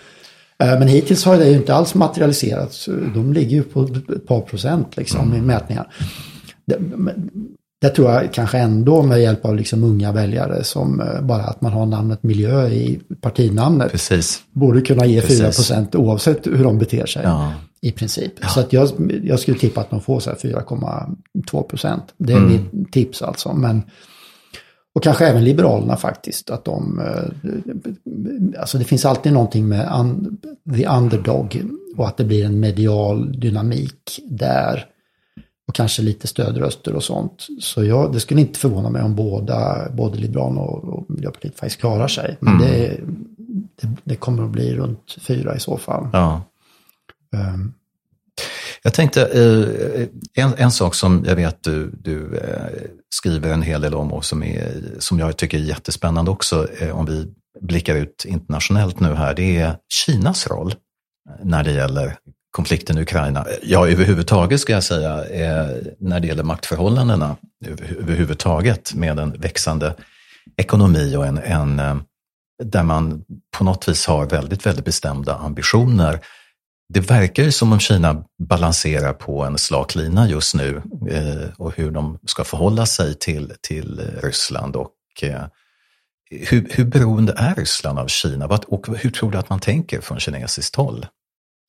Eh, men hittills har det ju inte alls materialiserats. De ligger ju på ett par procent liksom mm. i mätningar. Det tror jag kanske ändå med hjälp av liksom unga väljare som eh, bara att man har namnet miljö i partinamnet. Precis. Borde kunna ge Precis. 4 procent oavsett hur de beter sig. Ja. I princip. Ja. Så att jag, jag skulle tippa att de får 4,2 procent. Det är mm. mitt tips alltså. Men, och kanske även Liberalerna faktiskt, att de... Eh, alltså det finns alltid någonting med un, the underdog och att det blir en medial dynamik där. Och kanske lite stödröster och sånt. Så jag, det skulle inte förvåna mig om båda, både Liberalerna och, och Miljöpartiet faktiskt klarar sig. Men mm. det, det, det, kommer att bli runt fyra i så fall. Ja. Um. Jag tänkte, eh, en, en sak som jag vet du, du eh, skriver en hel del om och som, är, som jag tycker är jättespännande också, eh, om vi blickar ut internationellt nu här, det är Kinas roll eh, när det gäller konflikten i Ukraina. Ja, överhuvudtaget ska jag säga, eh, när det gäller maktförhållandena överhuvudtaget med en växande ekonomi och en, en där man på något vis har väldigt, väldigt bestämda ambitioner det verkar ju som om Kina balanserar på en slak lina just nu eh, och hur de ska förhålla sig till, till Ryssland. Och, eh, hur, hur beroende är Ryssland av Kina och hur tror du att man tänker från kinesiskt håll?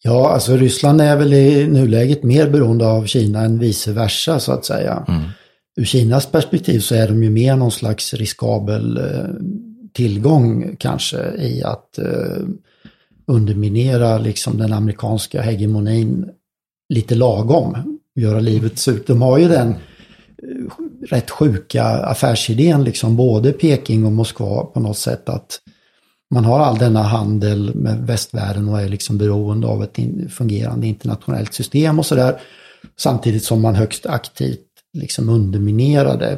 Ja, alltså Ryssland är väl i nuläget mer beroende av Kina än vice versa så att säga. Mm. Ur Kinas perspektiv så är de ju mer någon slags riskabel eh, tillgång kanske i att eh, underminera liksom den amerikanska hegemonin lite lagom. Göra livet surt. De har ju den eh, rätt sjuka affärsidén, liksom både Peking och Moskva på något sätt att man har all denna handel med västvärlden och är liksom beroende av ett fungerande internationellt system och sådär. Samtidigt som man högst aktivt liksom underminerade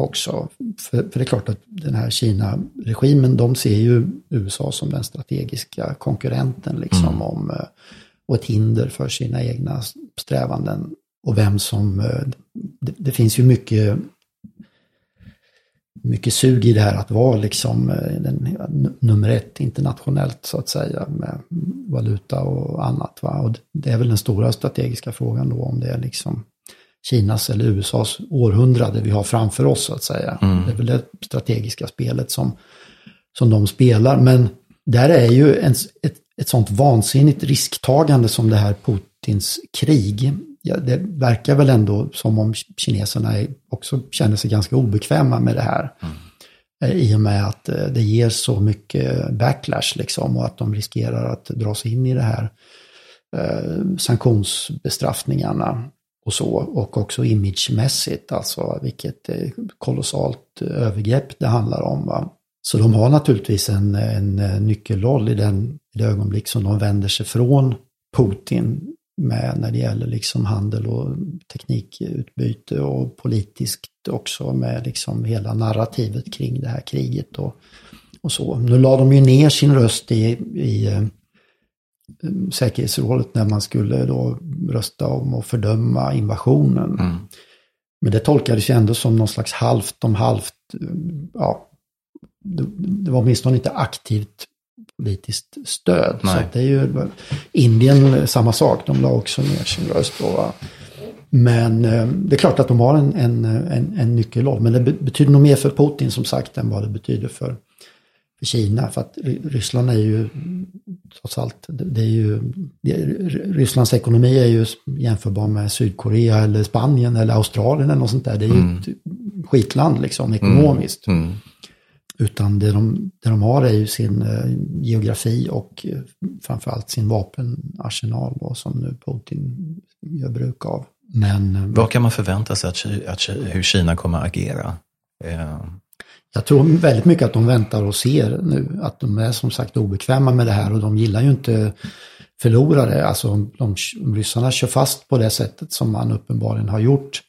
också. För, för, det är klart att den här Kina-regimen, de ser ju USA som den strategiska konkurrenten liksom mm. om, eh, och ett hinder för sina egna strävanden. Och vem som, eh, det, det, finns ju mycket, mycket sug i det här att vara liksom eh, den, nummer ett internationellt så att säga med valuta och annat. Va? Och det är väl den stora strategiska frågan då om det är liksom Kinas eller USAs århundrade vi har framför oss så att säga. Mm. Det är väl det strategiska spelet som, som de spelar. Men där är ju en, ett, ett sånt vansinnigt risktagande som det här Putins krig. Ja, det verkar väl ändå som om kineserna också känner sig ganska obekväma med det här. Mm. I och med att eh, det ger så mycket backlash liksom och att de riskerar att dras in i det här eh, sanktionsbestraffningarna och så. Och också imagemässigt, alltså vilket eh, kolossalt eh, övergrepp det handlar om. Va? Så de har naturligtvis en, en eh, nyckelroll i, den, i det ögonblick som de vänder sig från Putin med när det gäller liksom handel och teknikutbyte och politiskt också med liksom hela narrativet kring det här kriget och, och så. Nu la de ju ner sin röst i, i säkerhetsrådet när man skulle då rösta om att fördöma invasionen. Mm. Men det tolkades ju ändå som någon slags halvt om halvt, ja, det, det var åtminstone inte aktivt politiskt stöd. Nej. Så det är ju Indien samma sak, de la också ner sin röst då. Men eh, det är klart att de har en, en, en, en nyckelroll. Men det betyder nog mer för Putin som sagt än vad det betyder för för Kina. För att Ryssland är ju trots allt, det är ju, Rysslands ekonomi är ju jämförbar med Sydkorea eller Spanien eller Australien eller något sånt där. Det är ju mm. ett skitland liksom ekonomiskt. Mm. Mm. Utan det de, det de har är ju sin eh, geografi och eh, framförallt sin vapenarsenal då, som nu Putin gör bruk av. Men, eh, Vad kan man förvänta sig att, att, hur Kina kommer att agera? Eh, jag tror väldigt mycket att de väntar och ser nu. Att de är som sagt obekväma med det här och de gillar ju inte förlorare. Alltså om, om, om ryssarna kör fast på det sättet som man uppenbarligen har gjort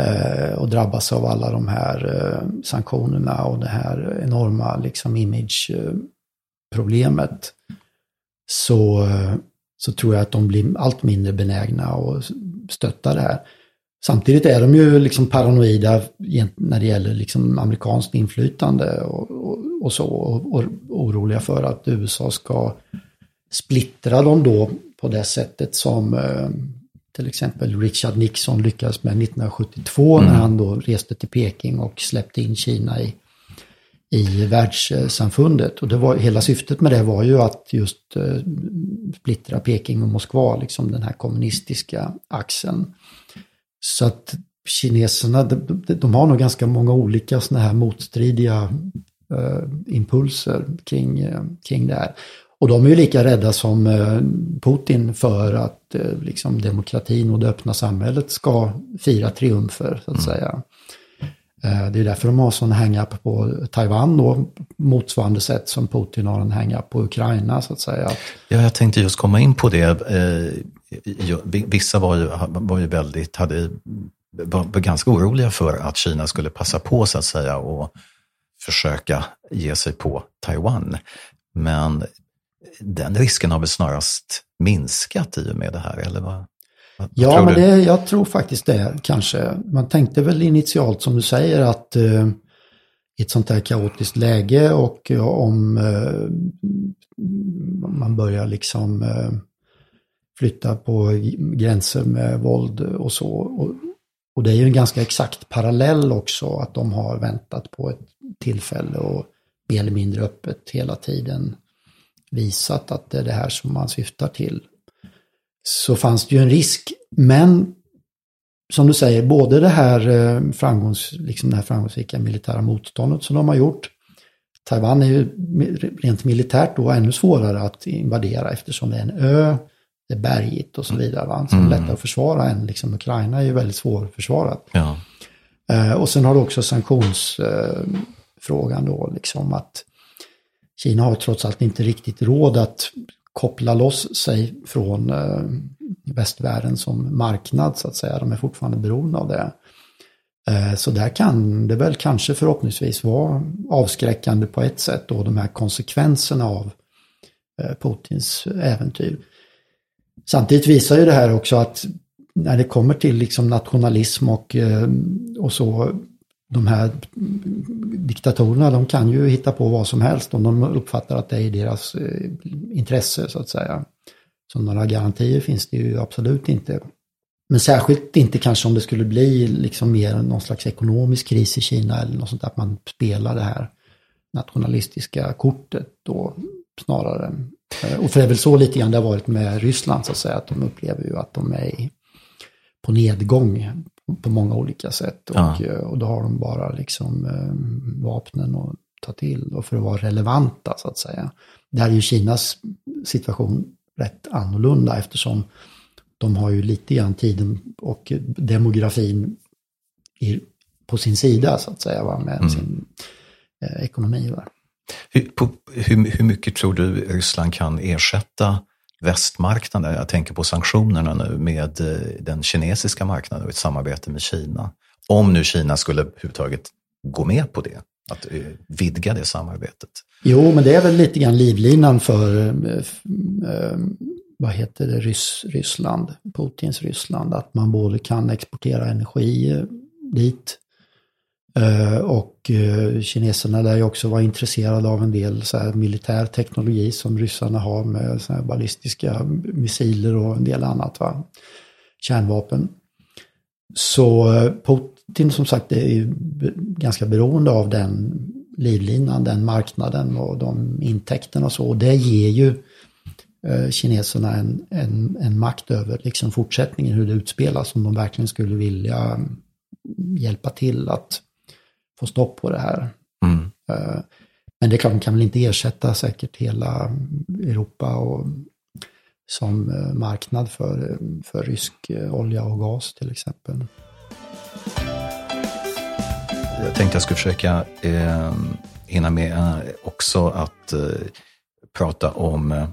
eh, och drabbas av alla de här eh, sanktionerna och det här enorma liksom image-problemet. så, eh, så tror jag att de blir allt mindre benägna att stötta det här. Samtidigt är de ju liksom paranoida när det gäller liksom amerikanskt inflytande och, och, och så. Och, och, oroliga för att USA ska splittra dem då på det sättet som eh, till exempel Richard Nixon lyckades med 1972 mm. när han då reste till Peking och släppte in Kina i, i världssamfundet. Och det var, hela syftet med det var ju att just eh, splittra Peking och Moskva, liksom den här kommunistiska axeln. Så att kineserna, de, de, har nog ganska många olika sådana här motstridiga uh, impulser kring, uh, kring det här. Och de är ju lika rädda som uh, Putin för att liksom demokratin och det öppna samhället ska fira triumfer, så att mm. säga. Det är därför de har sån hang-up på Taiwan då, motsvarande sätt som Putin har en hang-up på Ukraina så att säga. Ja, jag tänkte just komma in på det. Vissa var ju, var ju väldigt, hade var ganska oroliga för att Kina skulle passa på så att säga och försöka ge sig på Taiwan. Men den risken har väl snarast minskat i och med det här, eller vad? vad ja, men det, jag tror faktiskt det kanske. Man tänkte väl initialt som du säger att eh, i ett sånt här kaotiskt läge och ja, om eh, man börjar liksom eh, flytta på gränser med våld och så. Och, och det är ju en ganska exakt parallell också att de har väntat på ett tillfälle och mer eller mindre öppet hela tiden visat att det är det här som man syftar till. Så fanns det ju en risk, men som du säger, både det här, eh, framgångs, liksom det här framgångsrika militära motståndet som de har gjort. Taiwan är ju rent militärt då ännu svårare att invadera eftersom det är en ö är bergigt och så vidare. Va? Så mm. lättare att försvara än liksom Ukraina är ju väldigt svårförsvarat. Ja. Eh, och sen har du också sanktionsfrågan eh, då, liksom att Kina har trots allt inte riktigt råd att koppla loss sig från eh, västvärlden som marknad så att säga. De är fortfarande beroende av det. Eh, så där kan det väl kanske förhoppningsvis vara avskräckande på ett sätt då, de här konsekvenserna av eh, Putins äventyr. Samtidigt visar ju det här också att när det kommer till liksom nationalism och, eh, och så, de här diktatorerna, de kan ju hitta på vad som helst om de uppfattar att det är i deras eh, intresse så att säga. Så några garantier finns det ju absolut inte. Men särskilt inte kanske om det skulle bli liksom mer någon slags ekonomisk kris i Kina eller något sånt där, att man spelar det här nationalistiska kortet då snarare. Eh, och för det är väl så lite grann det har varit med Ryssland så att säga, att de upplever ju att de är på nedgång på många olika sätt. Och, ja. Eh, och då har de bara liksom eh, vapnen att ta till och för att vara relevanta så att säga. Där är ju Kinas situation rätt annorlunda eftersom de har ju lite grann tiden och demografin i, på sin sida så att säga va, med mm. sin eh, ekonomi. Va. Hur, på, hur, hur mycket tror du Ryssland kan ersätta västmarknaden, jag tänker på sanktionerna nu, med eh, den kinesiska marknaden och ett samarbete med Kina? Om nu Kina skulle överhuvudtaget gå med på det, att eh, vidga det samarbetet. Jo, men det är väl lite grann livlinan för, eh, vad heter det, Ryss, Ryssland, Putins Ryssland, att man både kan exportera energi dit Eh, och eh, kineserna lär ju också vara intresserade av en del så här militär teknologi som ryssarna har med så här ballistiska missiler och en del annat. Va? Kärnvapen. Så eh, Putin som sagt är ju ganska beroende av den livlinan, den marknaden och de intäkterna och så. Och det ger ju kineserna en, en, en makt över liksom fortsättningen, hur det utspelas, om de verkligen skulle vilja mm, hjälpa till att få stopp på det här. Mm. Eh, men det är klart, kan väl inte ersätta säkert hela Europa och, som eh, marknad för, för rysk eh, olja och gas till exempel. Jag tänkte jag skulle försöka eh, hinna med också att eh, prata om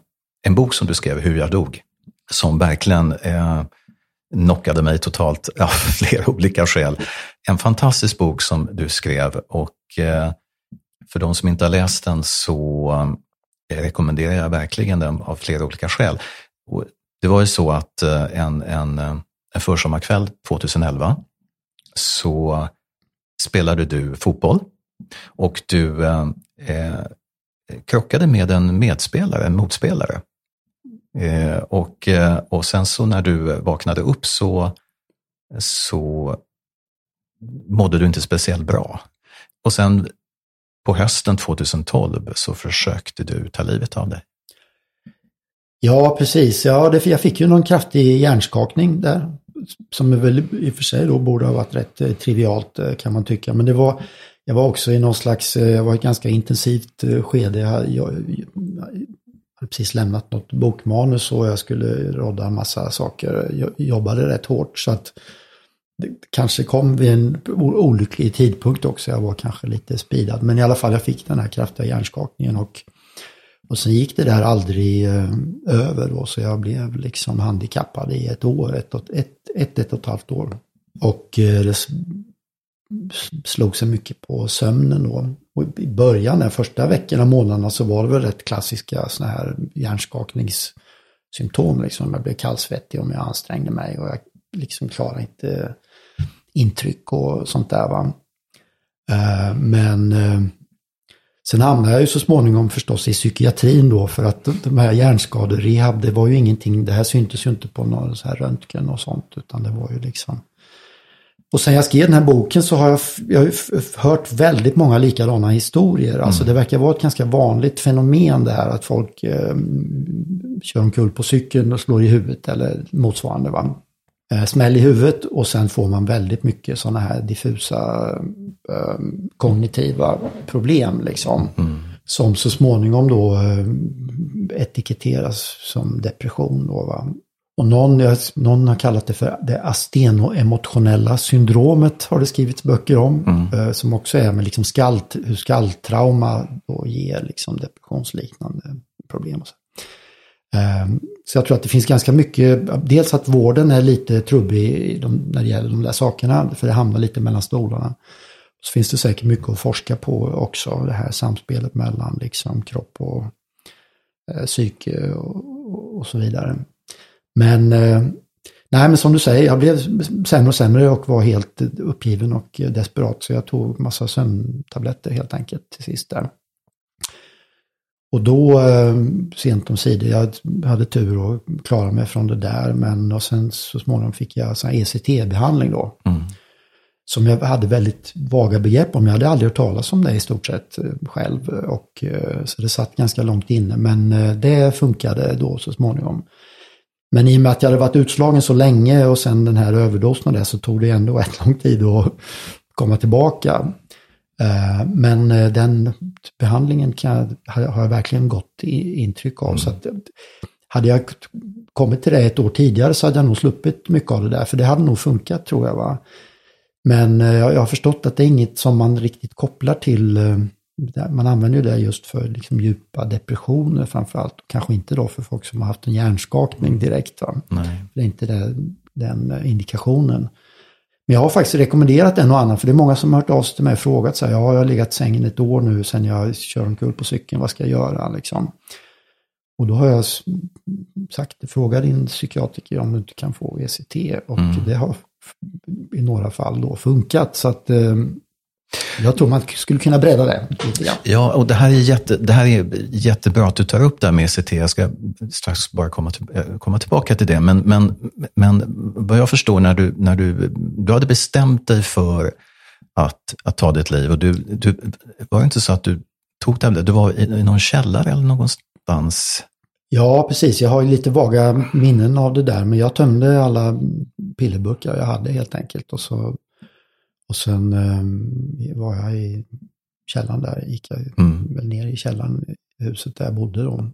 en bok som du skrev, Hur jag dog, som verkligen eh, knockade mig totalt av flera olika skäl. En fantastisk bok som du skrev och eh, för de som inte har läst den så eh, rekommenderar jag verkligen den av flera olika skäl. det var ju så att eh, en, en, en försommarkväll 2011 så spelade du fotboll och du eh, krockade med en medspelare, en motspelare. Eh, och, eh, och sen så när du vaknade upp så, så mådde du inte speciellt bra. Och sen på hösten 2012 så försökte du ta livet av dig. Ja, precis. Ja, det, jag fick ju någon kraftig hjärnskakning där som väl i och för sig då borde ha varit rätt eh, trivialt eh, kan man tycka. Men det var, jag var också i någon slags, eh, jag var i ett ganska intensivt eh, skede. Jag, jag, jag precis lämnat något bokmanus och jag skulle rodda en massa saker. Jag jobbade rätt hårt så att det kanske kom vid en olycklig tidpunkt också. Jag var kanske lite speedad. Men i alla fall, jag fick den här kraftiga hjärnskakningen och, och sen gick det där aldrig eh, över då. Så jag blev liksom handikappad i ett år, ett, ett, ett, ett och ett halvt år. Och eh, det slog sig mycket på sömnen då. Och I början, den första veckorna, månaderna, så var det väl rätt klassiska sådana här hjärnskakningssymptom. Liksom. Jag blev kallsvettig om jag ansträngde mig och jag liksom klarade inte intryck och sånt där. Va? Eh, men eh, sen hamnade jag ju så småningom förstås i psykiatrin då för att de här hjärnskaderehab, det var ju ingenting, det här syntes ju inte på någon så här röntgen och sånt utan det var ju liksom och sen jag skrev den här boken så har jag, jag har hört väldigt många likadana historier. Mm. Alltså det verkar vara ett ganska vanligt fenomen det här att folk eh, kör omkull på cykeln och slår i huvudet eller motsvarande. Va? Eh, smäll i huvudet och sen får man väldigt mycket sådana här diffusa eh, kognitiva problem liksom. Mm. Som så småningom då eh, etiketteras som depression. Då, va? Och någon, någon har kallat det för det astenoemotionella syndromet har det skrivits böcker om. Mm. Eh, som också är med liksom skall, hur skalltrauma då ger liksom depressionsliknande problem. Så. Ehm, så jag tror att det finns ganska mycket, dels att vården är lite trubbig när det gäller de där sakerna, för det hamnar lite mellan stolarna. Så finns det säkert mycket att forska på också, det här samspelet mellan liksom kropp och eh, psyke och, och så vidare. Men, eh, nej men som du säger, jag blev sämre och sämre och var helt uppgiven och desperat. Så jag tog massa sömntabletter helt enkelt till sist där. Och då, eh, sent om sidor, jag hade tur och klarade mig från det där. Men och sen så småningom fick jag ECT-behandling då. Mm. Som jag hade väldigt vaga begrepp om. Jag hade aldrig hört talas om det i stort sett eh, själv. Och, så det satt ganska långt inne. Men det funkade då så småningom. Men i och med att jag hade varit utslagen så länge och sen den här överdosen och det så tog det ändå rätt lång tid att komma tillbaka. Eh, men eh, den behandlingen kan, har jag verkligen gott intryck av. Mm. Så att, hade jag kommit till det ett år tidigare så hade jag nog sluppit mycket av det där. För det hade nog funkat tror jag. Va? Men eh, jag har förstått att det är inget som man riktigt kopplar till man använder ju det just för liksom djupa depressioner framförallt. Kanske inte då för folk som har haft en hjärnskakning direkt. Det är inte det, den indikationen. Men jag har faktiskt rekommenderat en och annan, för det är många som har hört av sig till mig och frågat så här, ja, jag har legat i sängen ett år nu sedan jag kör omkull på cykeln, vad ska jag göra liksom? Och då har jag sagt, fråga din psykiatriker om du inte kan få ECT. Och mm. det har i några fall då funkat. Så att eh, jag tror man skulle kunna bredda det lite grann. Ja, och det här, är jätte, det här är jättebra att du tar upp det här med ECT. Jag ska strax bara komma, till, eh, komma tillbaka till det. Men, men, men vad jag förstår, när du, när du, du hade bestämt dig för att, att ta ditt liv och du, du var det inte så att du tog det, du var i, i någon källare eller någonstans? Ja, precis. Jag har lite vaga minnen av det där, men jag tömde alla pillerburkar jag hade helt enkelt. Och så och sen eh, var jag i källaren där, gick jag mm. väl ner i källaren huset där jag bodde då.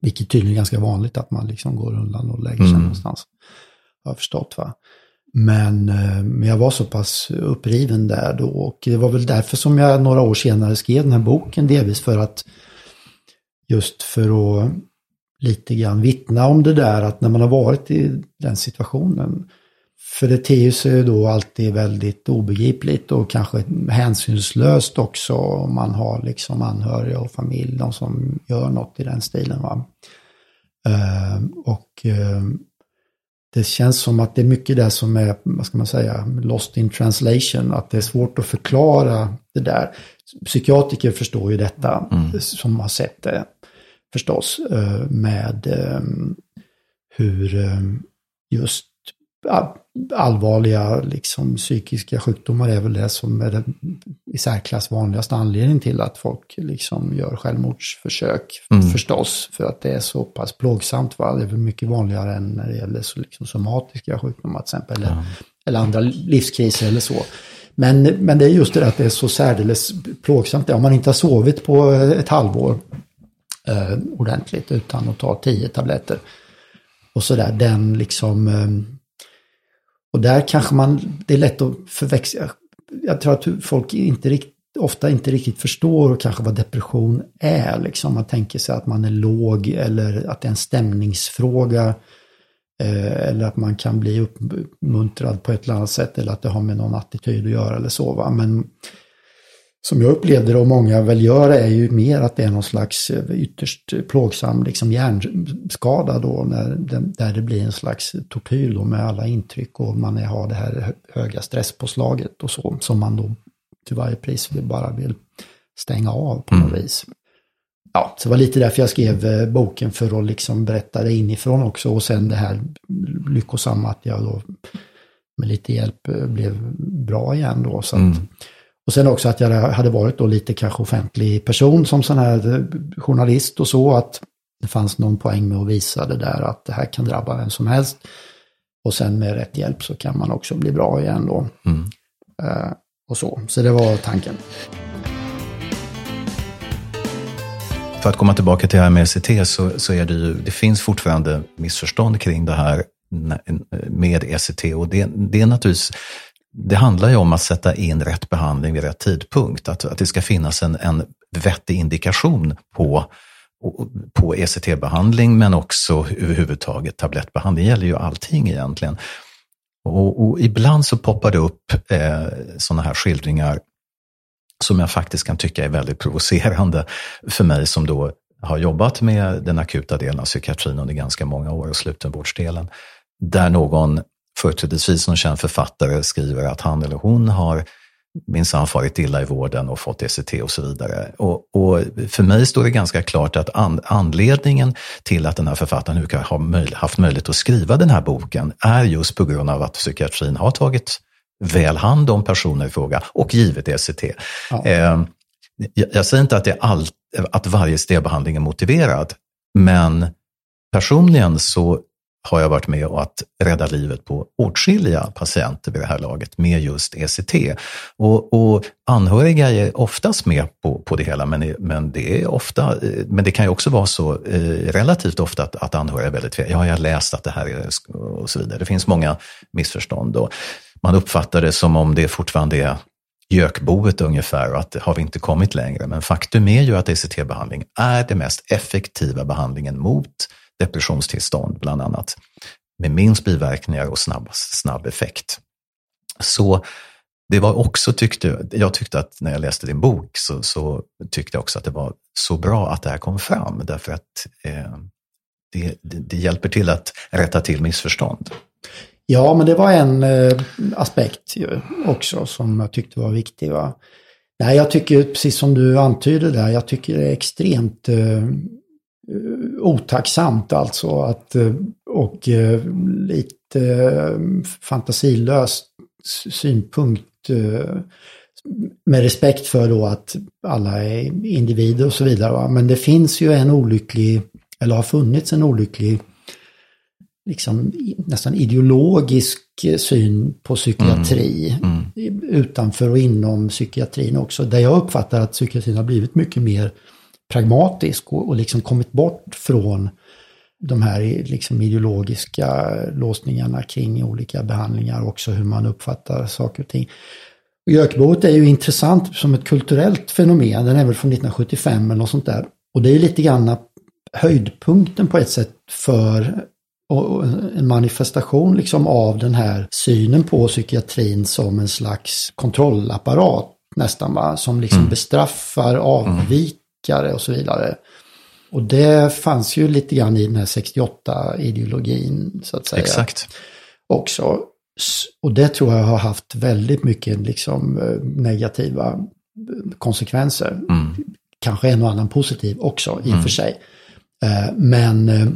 Vilket tydligen är ganska vanligt att man liksom går undan och lägger sig mm. någonstans. Har jag förstått va. Men, eh, men jag var så pass uppriven där då och det var väl därför som jag några år senare skrev den här boken. Delvis för att just för att lite grann vittna om det där att när man har varit i den situationen för det ter sig då alltid väldigt obegripligt och kanske hänsynslöst också om man har liksom anhöriga och familj, de som gör något i den stilen. Va? Uh, och uh, det känns som att det är mycket det som är, vad ska man säga, lost in translation, att det är svårt att förklara det där. Psykiatriker förstår ju detta, mm. som har sett det förstås, uh, med hur just allvarliga liksom, psykiska sjukdomar är väl det som är den i särklass vanligaste anledningen till att folk liksom gör självmordsförsök. Mm. Förstås, för att det är så pass plågsamt. Va? Det är väl mycket vanligare än när det gäller så, liksom, somatiska sjukdomar till exempel. Eller, mm. eller andra livskriser eller så. Men, men det är just det att det är så särdeles plågsamt. Om man inte har sovit på ett halvår eh, ordentligt utan att ta tio tabletter. Och sådär, den liksom... Och där kanske man, det är lätt att förväxla. Jag tror att folk inte riktigt, ofta inte riktigt förstår kanske vad depression är. Liksom. Man tänker sig att man är låg eller att det är en stämningsfråga. Eh, eller att man kan bli uppmuntrad på ett eller annat sätt eller att det har med någon attityd att göra eller så. Va? Men som jag upplevde det och många väl gör är ju mer att det är någon slags eh, ytterst plågsam liksom hjärnskada då när det, där det blir en slags tortyr då med alla intryck och man har det här höga stresspåslaget och så som man då till varje pris bara vill stänga av på något mm. vis. Ja, så det var lite därför jag skrev eh, boken för att liksom berätta det inifrån också och sen det här lyckosamma att jag då med lite hjälp eh, blev bra igen då. Så att, mm. Och sen också att jag hade varit då lite kanske offentlig person som sån här eh, journalist och så, att det fanns någon poäng med att visa det där att det här kan drabba vem som helst. Och sen med rätt hjälp så kan man också bli bra igen då. Mm. Uh, och så, så det var tanken. För att komma tillbaka till det här med ECT så, så är det ju, det finns fortfarande missförstånd kring det här med ECT och det, det är naturligtvis det handlar ju om att sätta in rätt behandling vid rätt tidpunkt. Att, att det ska finnas en, en vettig indikation på, på ECT-behandling men också överhuvudtaget tablettbehandling. Det gäller ju allting egentligen. Och, och ibland så poppar det upp eh, sådana här skildringar som jag faktiskt kan tycka är väldigt provocerande för mig som då har jobbat med den akuta delen av psykiatrin under ganska många år och slutenvårdsdelen. Där någon företrädesvis någon känd författare skriver att han eller hon har minsann farit illa i vården och fått ECT och så vidare. Och, och, för mig står det ganska klart att an, anledningen till att den här författaren nu har möj, haft möjlighet att skriva den här boken är just på grund av att psykiatrin har tagit väl hand om personer i fråga och givet ECT. Ja. Eh, jag, jag, säger inte att, det är all, att varje ST-behandling är motiverad, men personligen så har jag varit med och att rädda livet på åtskilliga patienter vid det här laget med just ECT. Och, och anhöriga är oftast med på, på det hela, men, men, det är ofta, eh, men det kan ju också vara så eh, relativt ofta att, att anhöriga är väldigt tveksamma. Ja, jag har läst att det här är och så vidare. Det finns många missförstånd och man uppfattar det som om det fortfarande är gökboet ungefär och att har vi inte kommit längre. Men faktum är ju att ECT-behandling är den mest effektiva behandlingen mot depressionstillstånd bland annat, med minst biverkningar och snabb, snabb effekt. Så det var också, tyckte, jag tyckte att när jag läste din bok så, så tyckte jag också att det var så bra att det här kom fram, därför att eh, det, det, det, hjälper till att rätta till missförstånd. Ja, men det var en eh, aspekt ju också som jag tyckte var viktig. Va? Nej, jag tycker precis som du antyder där, jag tycker det är extremt eh, Eh, otacksamt alltså att, eh, och eh, lite fantasilöst synpunkt med respekt för då att alla är individer och så vidare. Men det finns ju en olycklig, eller har funnits en olycklig, liksom nästan ideologisk syn på psykiatri. Mm. Mm. Utanför och inom psykiatrin också. Där jag uppfattar att psykiatrin har blivit mycket mer pragmatisk och, och liksom kommit bort från de här liksom ideologiska låsningarna kring olika behandlingar, också hur man uppfattar saker och ting. Gökboet är ju intressant som ett kulturellt fenomen, den är väl från 1975 eller något sånt där. Och det är lite grann höjdpunkten på ett sätt för en manifestation liksom av den här synen på psykiatrin som en slags kontrollapparat nästan, va? som liksom mm. bestraffar avvik läkare och så vidare. Och det fanns ju lite grann i den här 68-ideologin så att säga. Exakt. Också. Och det tror jag har haft väldigt mycket liksom, eh, negativa konsekvenser. Mm. Kanske en och annan positiv också i och mm. för sig. Eh, men, eh,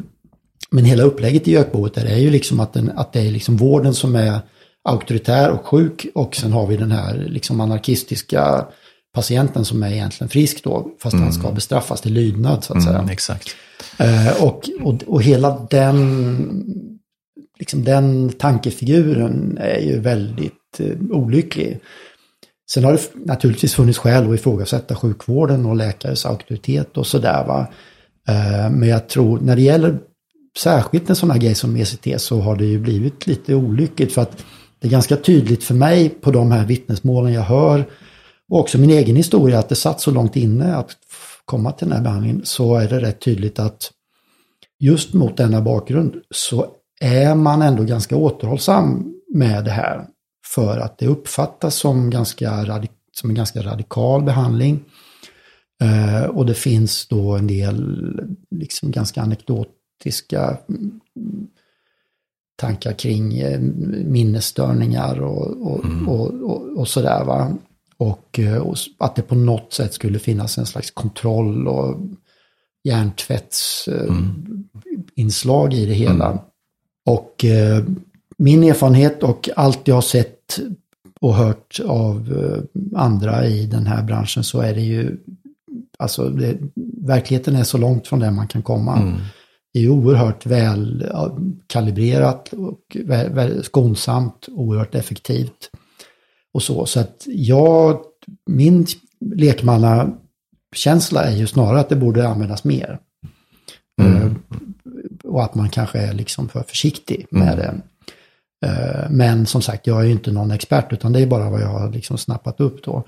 Men hela upplägget i Gökboet är ju liksom att, den, att det är liksom vården som är auktoritär och sjuk och sen har vi den här liksom anarkistiska patienten som är egentligen frisk då, fast mm. han ska bestraffas till lydnad så att säga. Mm, exakt. Eh, och, och, och hela den, liksom den tankefiguren är ju väldigt eh, olycklig. Sen har det naturligtvis funnits skäl att ifrågasätta sjukvården och läkares auktoritet och sådär va. Eh, men jag tror när det gäller särskilt en sån här grej som ECT så har det ju blivit lite olyckligt för att det är ganska tydligt för mig på de här vittnesmålen jag hör och också min egen historia att det satt så långt inne att komma till den här behandlingen så är det rätt tydligt att just mot denna bakgrund så är man ändå ganska återhållsam med det här för att det uppfattas som, ganska som en ganska radikal behandling. Eh, och det finns då en del liksom ganska anekdotiska tankar kring eh, minnesstörningar och, och, mm. och, och, och sådär. Va? Och, eh, och, att det på något sätt skulle finnas en slags kontroll och hjärntvättsinslag mm. i det hela. Mm. Och eh, min erfarenhet och allt jag har sett och hört av eh, andra i den här branschen så är det ju, alltså det, verkligheten är så långt från där man kan komma. Mm. Det är oerhört väl kalibrerat och väl, väl, skonsamt, oerhört effektivt. Och så, så att jag, min lekmannakänsla är ju snarare att det borde användas mer. Mm. Uh, och att man kanske är liksom för försiktig med mm. det. Uh, men som sagt, jag är ju inte någon expert utan det är bara vad jag har liksom snappat upp då.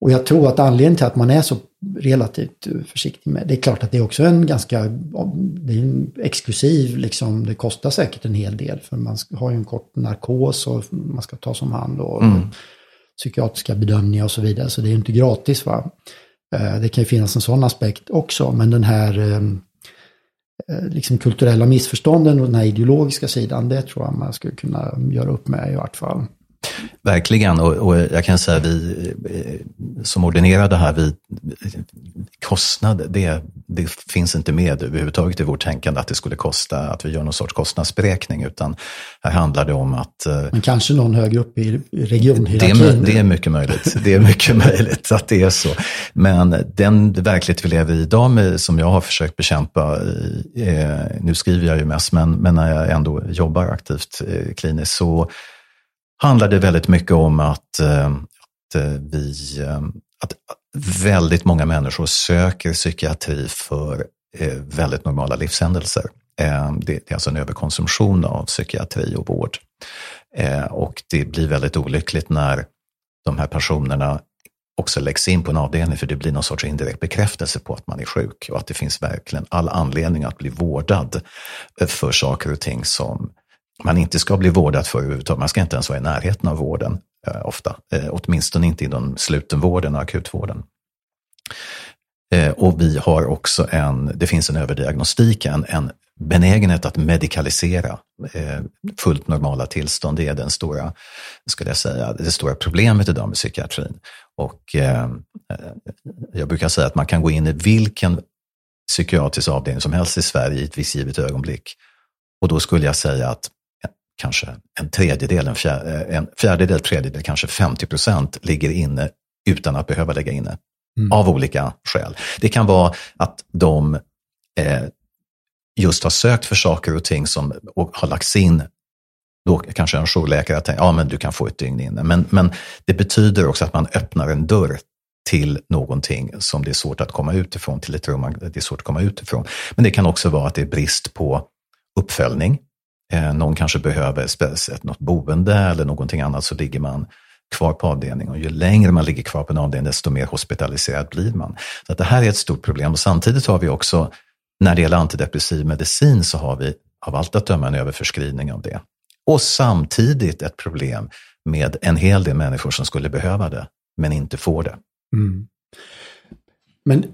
Och jag tror att anledningen till att man är så relativt försiktig med, det är klart att det är också en ganska, det är en exklusiv, liksom, det kostar säkert en hel del för man har ju en kort narkos och man ska tas om hand och mm. psykiatriska bedömningar och så vidare, så det är ju inte gratis. va. Eh, det kan ju finnas en sån aspekt också, men den här eh, eh, liksom kulturella missförstånden och den här ideologiska sidan, det tror jag man skulle kunna göra upp med i vart fall. Verkligen, och, och, jag kan säga vi eh, som ordinerade här, vi, kostnad, det, det finns inte med överhuvudtaget i vårt tänkande att det skulle kosta, att vi gör någon sorts kostnadsberäkning, utan här handlar det om att... Eh, Men kanske någon högre upp i regionhierarkin? Det, det är mycket möjligt, det är mycket möjligt att det är så. Men den verklighet vi lever i idag, med, som jag har försökt bekämpa, eh, nu skriver jag ju mest, men, men när jag ändå jobbar aktivt kliniskt, så handlar det väldigt mycket om att, eh, att eh, vi, eh, att väldigt många människor söker psykiatri för väldigt normala livshändelser. Det är alltså en överkonsumtion av psykiatri och vård. Och det blir väldigt olyckligt när de här personerna också läggs in på en avdelning för det blir någon sorts indirekt bekräftelse på att man är sjuk och att det finns verkligen all anledning att bli vårdad för saker och ting som man inte ska bli vårdad för överhuvudtaget. Man ska inte ens vara i närheten av vården eh, ofta. Eh, åtminstone inte inom slutenvården och akutvården. Eh, och vi har också en, det finns en överdiagnostik, en, en benägenhet att medikalisera eh, fullt normala tillstånd. Det är den stora, skulle jag säga, det stora problemet idag med psykiatrin. Och eh, eh, jag brukar säga att man kan gå in i vilken psykiatrisk avdelning som helst i Sverige i ett visst givet ögonblick. Och då skulle jag säga att kanske en tredjedel, en, fjär, en fjärdedel, tredjedel, kanske 50 procent ligger inne utan att behöva lägga inne. Mm. Av olika skäl. Det kan vara att de eh, just har sökt för saker och ting som och har lagts in då kanske en jourläkare tänker, ja men du kan få ett dygn inne. Men, men det betyder också att man öppnar en dörr till någonting som det är svårt att komma utifrån, till ett rum det är svårt att komma utifrån. Men det kan också vara att det är brist på uppföljning. Eh, någon kanske behöver speciellt något boende eller någonting annat så ligger man kvar på avdelningen. Och ju längre man ligger kvar på en avdelning, desto mer hospitaliserad blir man. Så att det här är ett stort problem. Och samtidigt har vi också, när det gäller antidepressiv medicin, så har vi av allt att döma en överförskrivning av det. Och samtidigt ett problem med en hel del människor som skulle behöva det, men inte får det. Mm. Men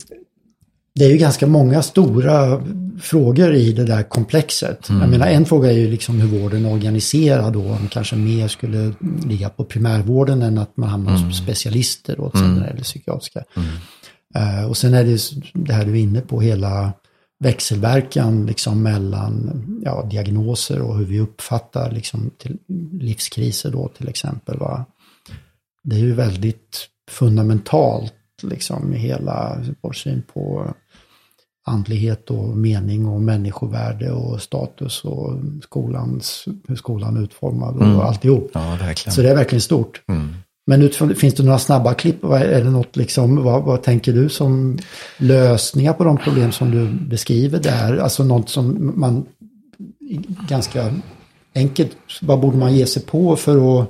det är ju ganska många stora frågor i det där komplexet. Mm. Jag menar en fråga är ju liksom hur vården är organiserad då, om kanske mer skulle ligga på primärvården än att man hamnar mm. som specialister åt mm. eller psykiatriska. Uh, och sen är det det här du är inne på, hela växelverkan liksom mellan ja, diagnoser och hur vi uppfattar liksom, till livskriser då till exempel. Va? Det är ju väldigt fundamentalt liksom i hela vår syn på andlighet och mening och människovärde och status och skolans, hur skolan är utformad och mm. alltihop. Ja. Så det är verkligen stort. Mm. Men utifrån, finns det några snabba klipp? Är det något liksom, vad, vad, tänker du som lösningar på de problem som du beskriver där? Alltså något som man ganska enkelt, vad borde man ge sig på för att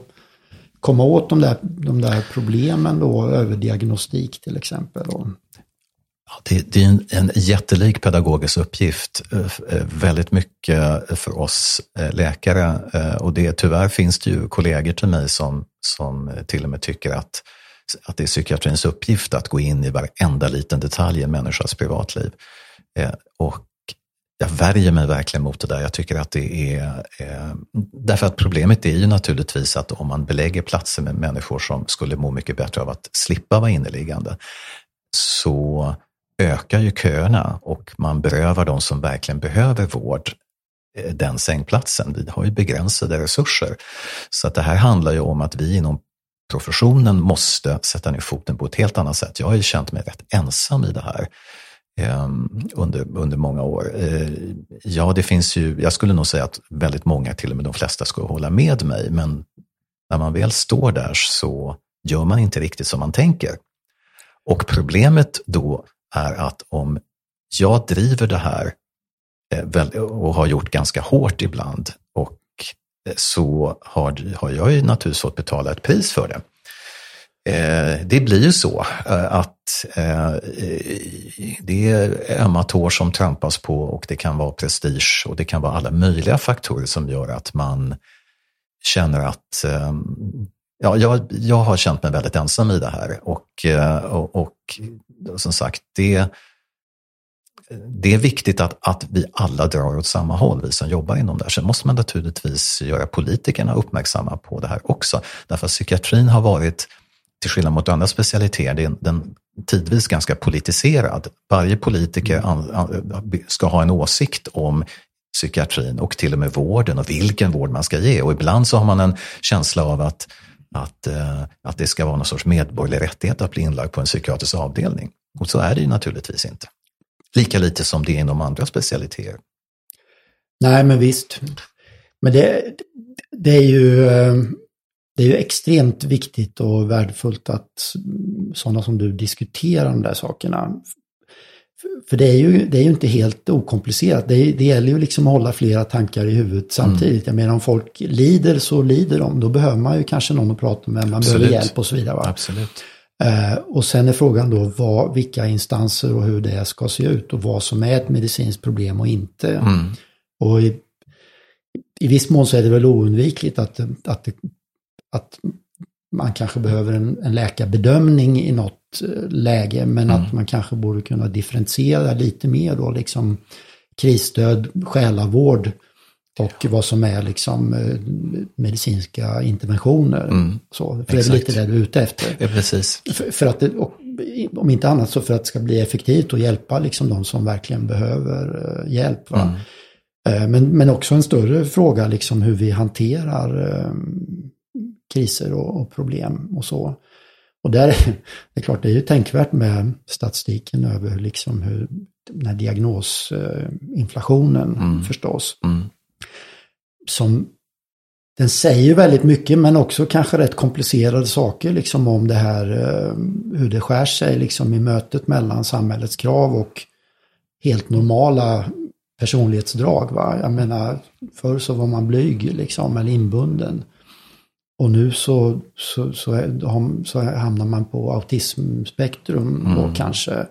komma åt de där, de där problemen då, överdiagnostik till exempel? Och... Det, det, är en, en jättelik pedagogisk uppgift, eh, eh, väldigt mycket för oss eh, läkare. Och det, tyvärr finns det ju kollegor till mig som, som till och med tycker att, att det är psykiatrins uppgift att gå in i varenda liten detalj i en människas privatliv. Och jag värjer mig verkligen mot det där. Jag tycker att det är... därför att problemet är ju naturligtvis att om man belägger platser med människor som skulle må mycket bättre av att slippa vara inneliggande, så ökar ju köerna och man berövar de som verkligen behöver vård eh, den sängplatsen. Vi har ju begränsade resurser. Så att det här handlar ju om att vi inom professionen måste sätta ner foten på ett helt annat sätt. Jag har ju känt mig rätt ensam i det här eh, under, under många år. Eh, ja, det finns ju, jag skulle nog säga att väldigt många, till och med de flesta, skulle hålla med mig, men när man väl står där så gör man inte riktigt som man tänker. Och problemet då är att om jag driver det här eh, och har gjort ganska hårt ibland och eh, så har, har jag ju naturligtvis fått betala ett pris för det. Eh, det blir ju så att det är ömma tår som trampas på och det kan vara prestige och det kan vara alla möjliga faktorer som gör att man känner att ja, jag, jag har känt mig väldigt ensam i det här och, och, och som sagt, det, det är viktigt att, att vi alla drar åt samma håll, vi som jobbar inom det här. Sen måste man naturligtvis göra politikerna uppmärksamma på det här också. Därför att psykiatrin har varit, till skillnad mot andra specialiteter, den, den tidvis ganska politiserad. Varje politiker an, an, ska ha en åsikt om psykiatrin och till och med vården och vilken vård man ska ge. Och ibland så har man en känsla av att att, eh, att det ska vara någon sorts medborgerlig rättighet att bli inlagd på en psykiatrisk avdelning. Och så är det ju naturligtvis inte. Lika lite som det är inom andra specialiteter. Nej, men visst. Men det, det, är ju, eh, det är ju extremt viktigt och värdefullt att sådana som du diskuterar de där sakerna. För det är, ju, det är ju inte helt okomplicerat. Det, det gäller ju liksom att hålla flera tankar i huvudet samtidigt. Mm. Jag menar om folk lider så lider de. Då behöver man ju kanske någon att prata med. Man Absolut. behöver hjälp och så vidare. Va? Absolut. Eh, och sen är frågan då vad, vilka instanser och hur det ska se ut och vad som är ett medicinskt problem och inte. Mm. Och i, i viss mån så är det väl oundvikligt att, att, att man kanske behöver en, en läkarbedömning i något eh, läge, men mm. att man kanske borde kunna differentiera lite mer då, liksom krisstöd, själavård och vad som är liksom eh, medicinska interventioner. Mm. Så, för Exakt. det är lite det du är ute efter. Ja, precis. För, för att det, om inte annat så för att det ska bli effektivt och hjälpa liksom de som verkligen behöver uh, hjälp. Mm. Men, men också en större fråga liksom hur vi hanterar kriser och, och, problem och så. Och där är det är klart, det är ju tänkvärt med statistiken över liksom hur den här diagnosinflationen mm. förstås. Mm. Som den säger väldigt mycket men också kanske rätt komplicerade saker liksom om det här eh, hur det skär sig liksom i mötet mellan samhällets krav och helt normala personlighetsdrag. Va? Jag menar, förr så var man blyg liksom, eller inbunden. Och nu så, så, så, så hamnar man på autismspektrum mm. och kanske.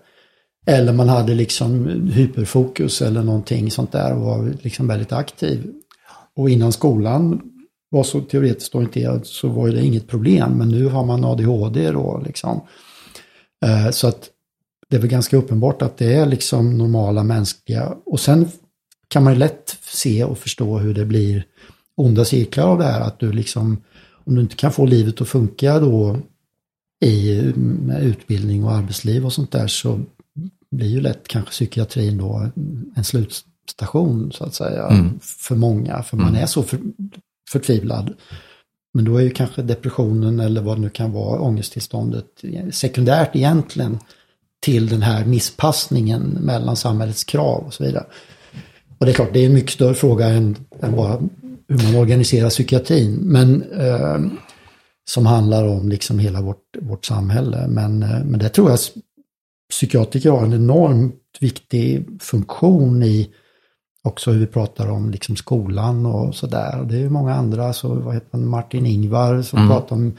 Eller man hade liksom hyperfokus eller någonting sånt där och var liksom väldigt aktiv. Och innan skolan var så teoretiskt orienterad så var det inget problem. Men nu har man ADHD då liksom. Eh, så att det är väl ganska uppenbart att det är liksom normala mänskliga. Och sen kan man ju lätt se och förstå hur det blir onda cirklar av det här. Att du liksom om du inte kan få livet att funka då i utbildning och arbetsliv och sånt där så blir ju lätt kanske psykiatrin då en slutstation så att säga mm. för många. För man mm. är så för, förtvivlad. Men då är ju kanske depressionen eller vad det nu kan vara, ångesttillståndet, sekundärt egentligen till den här misspassningen mellan samhällets krav och så vidare. Och det är klart, det är en mycket större fråga än, än bara hur man organiserar psykiatrin. Men eh, som handlar om liksom hela vårt, vårt samhälle. Men, eh, men det tror jag psykiatriker har en enormt viktig funktion i också hur vi pratar om liksom skolan och sådär. Det är ju många andra, så vad heter man, Martin Ingvar som mm. pratar om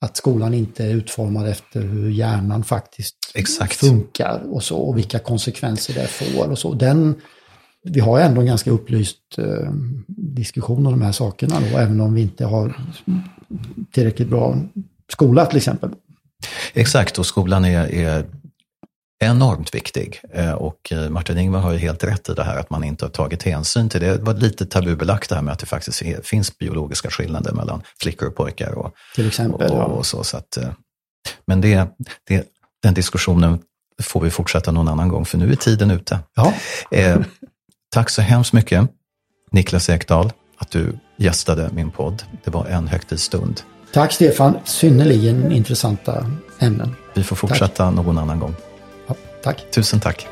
att skolan inte är utformad efter hur hjärnan faktiskt Exakt. funkar och så, och vilka konsekvenser det får och så. Den, vi har ändå en ganska upplyst eh, diskussion om de här sakerna då, även om vi inte har tillräckligt bra skola till exempel. Exakt, och skolan är, är enormt viktig. Eh, och eh, Martin Ingvar har ju helt rätt i det här att man inte har tagit hänsyn till det. Det var lite tabubelagt det här med att det faktiskt finns biologiska skillnader mellan flickor och pojkar. Och, till exempel. Och, och, och så, så att, eh, men det, det, den diskussionen får vi fortsätta någon annan gång, för nu är tiden ute. Ja. Tack så hemskt mycket, Niklas Ekdahl, att du gästade min podd. Det var en högtidsstund. Tack Stefan, synnerligen intressanta ämnen. Vi får fortsätta tack. någon annan gång. Ja, tack. Tusen tack.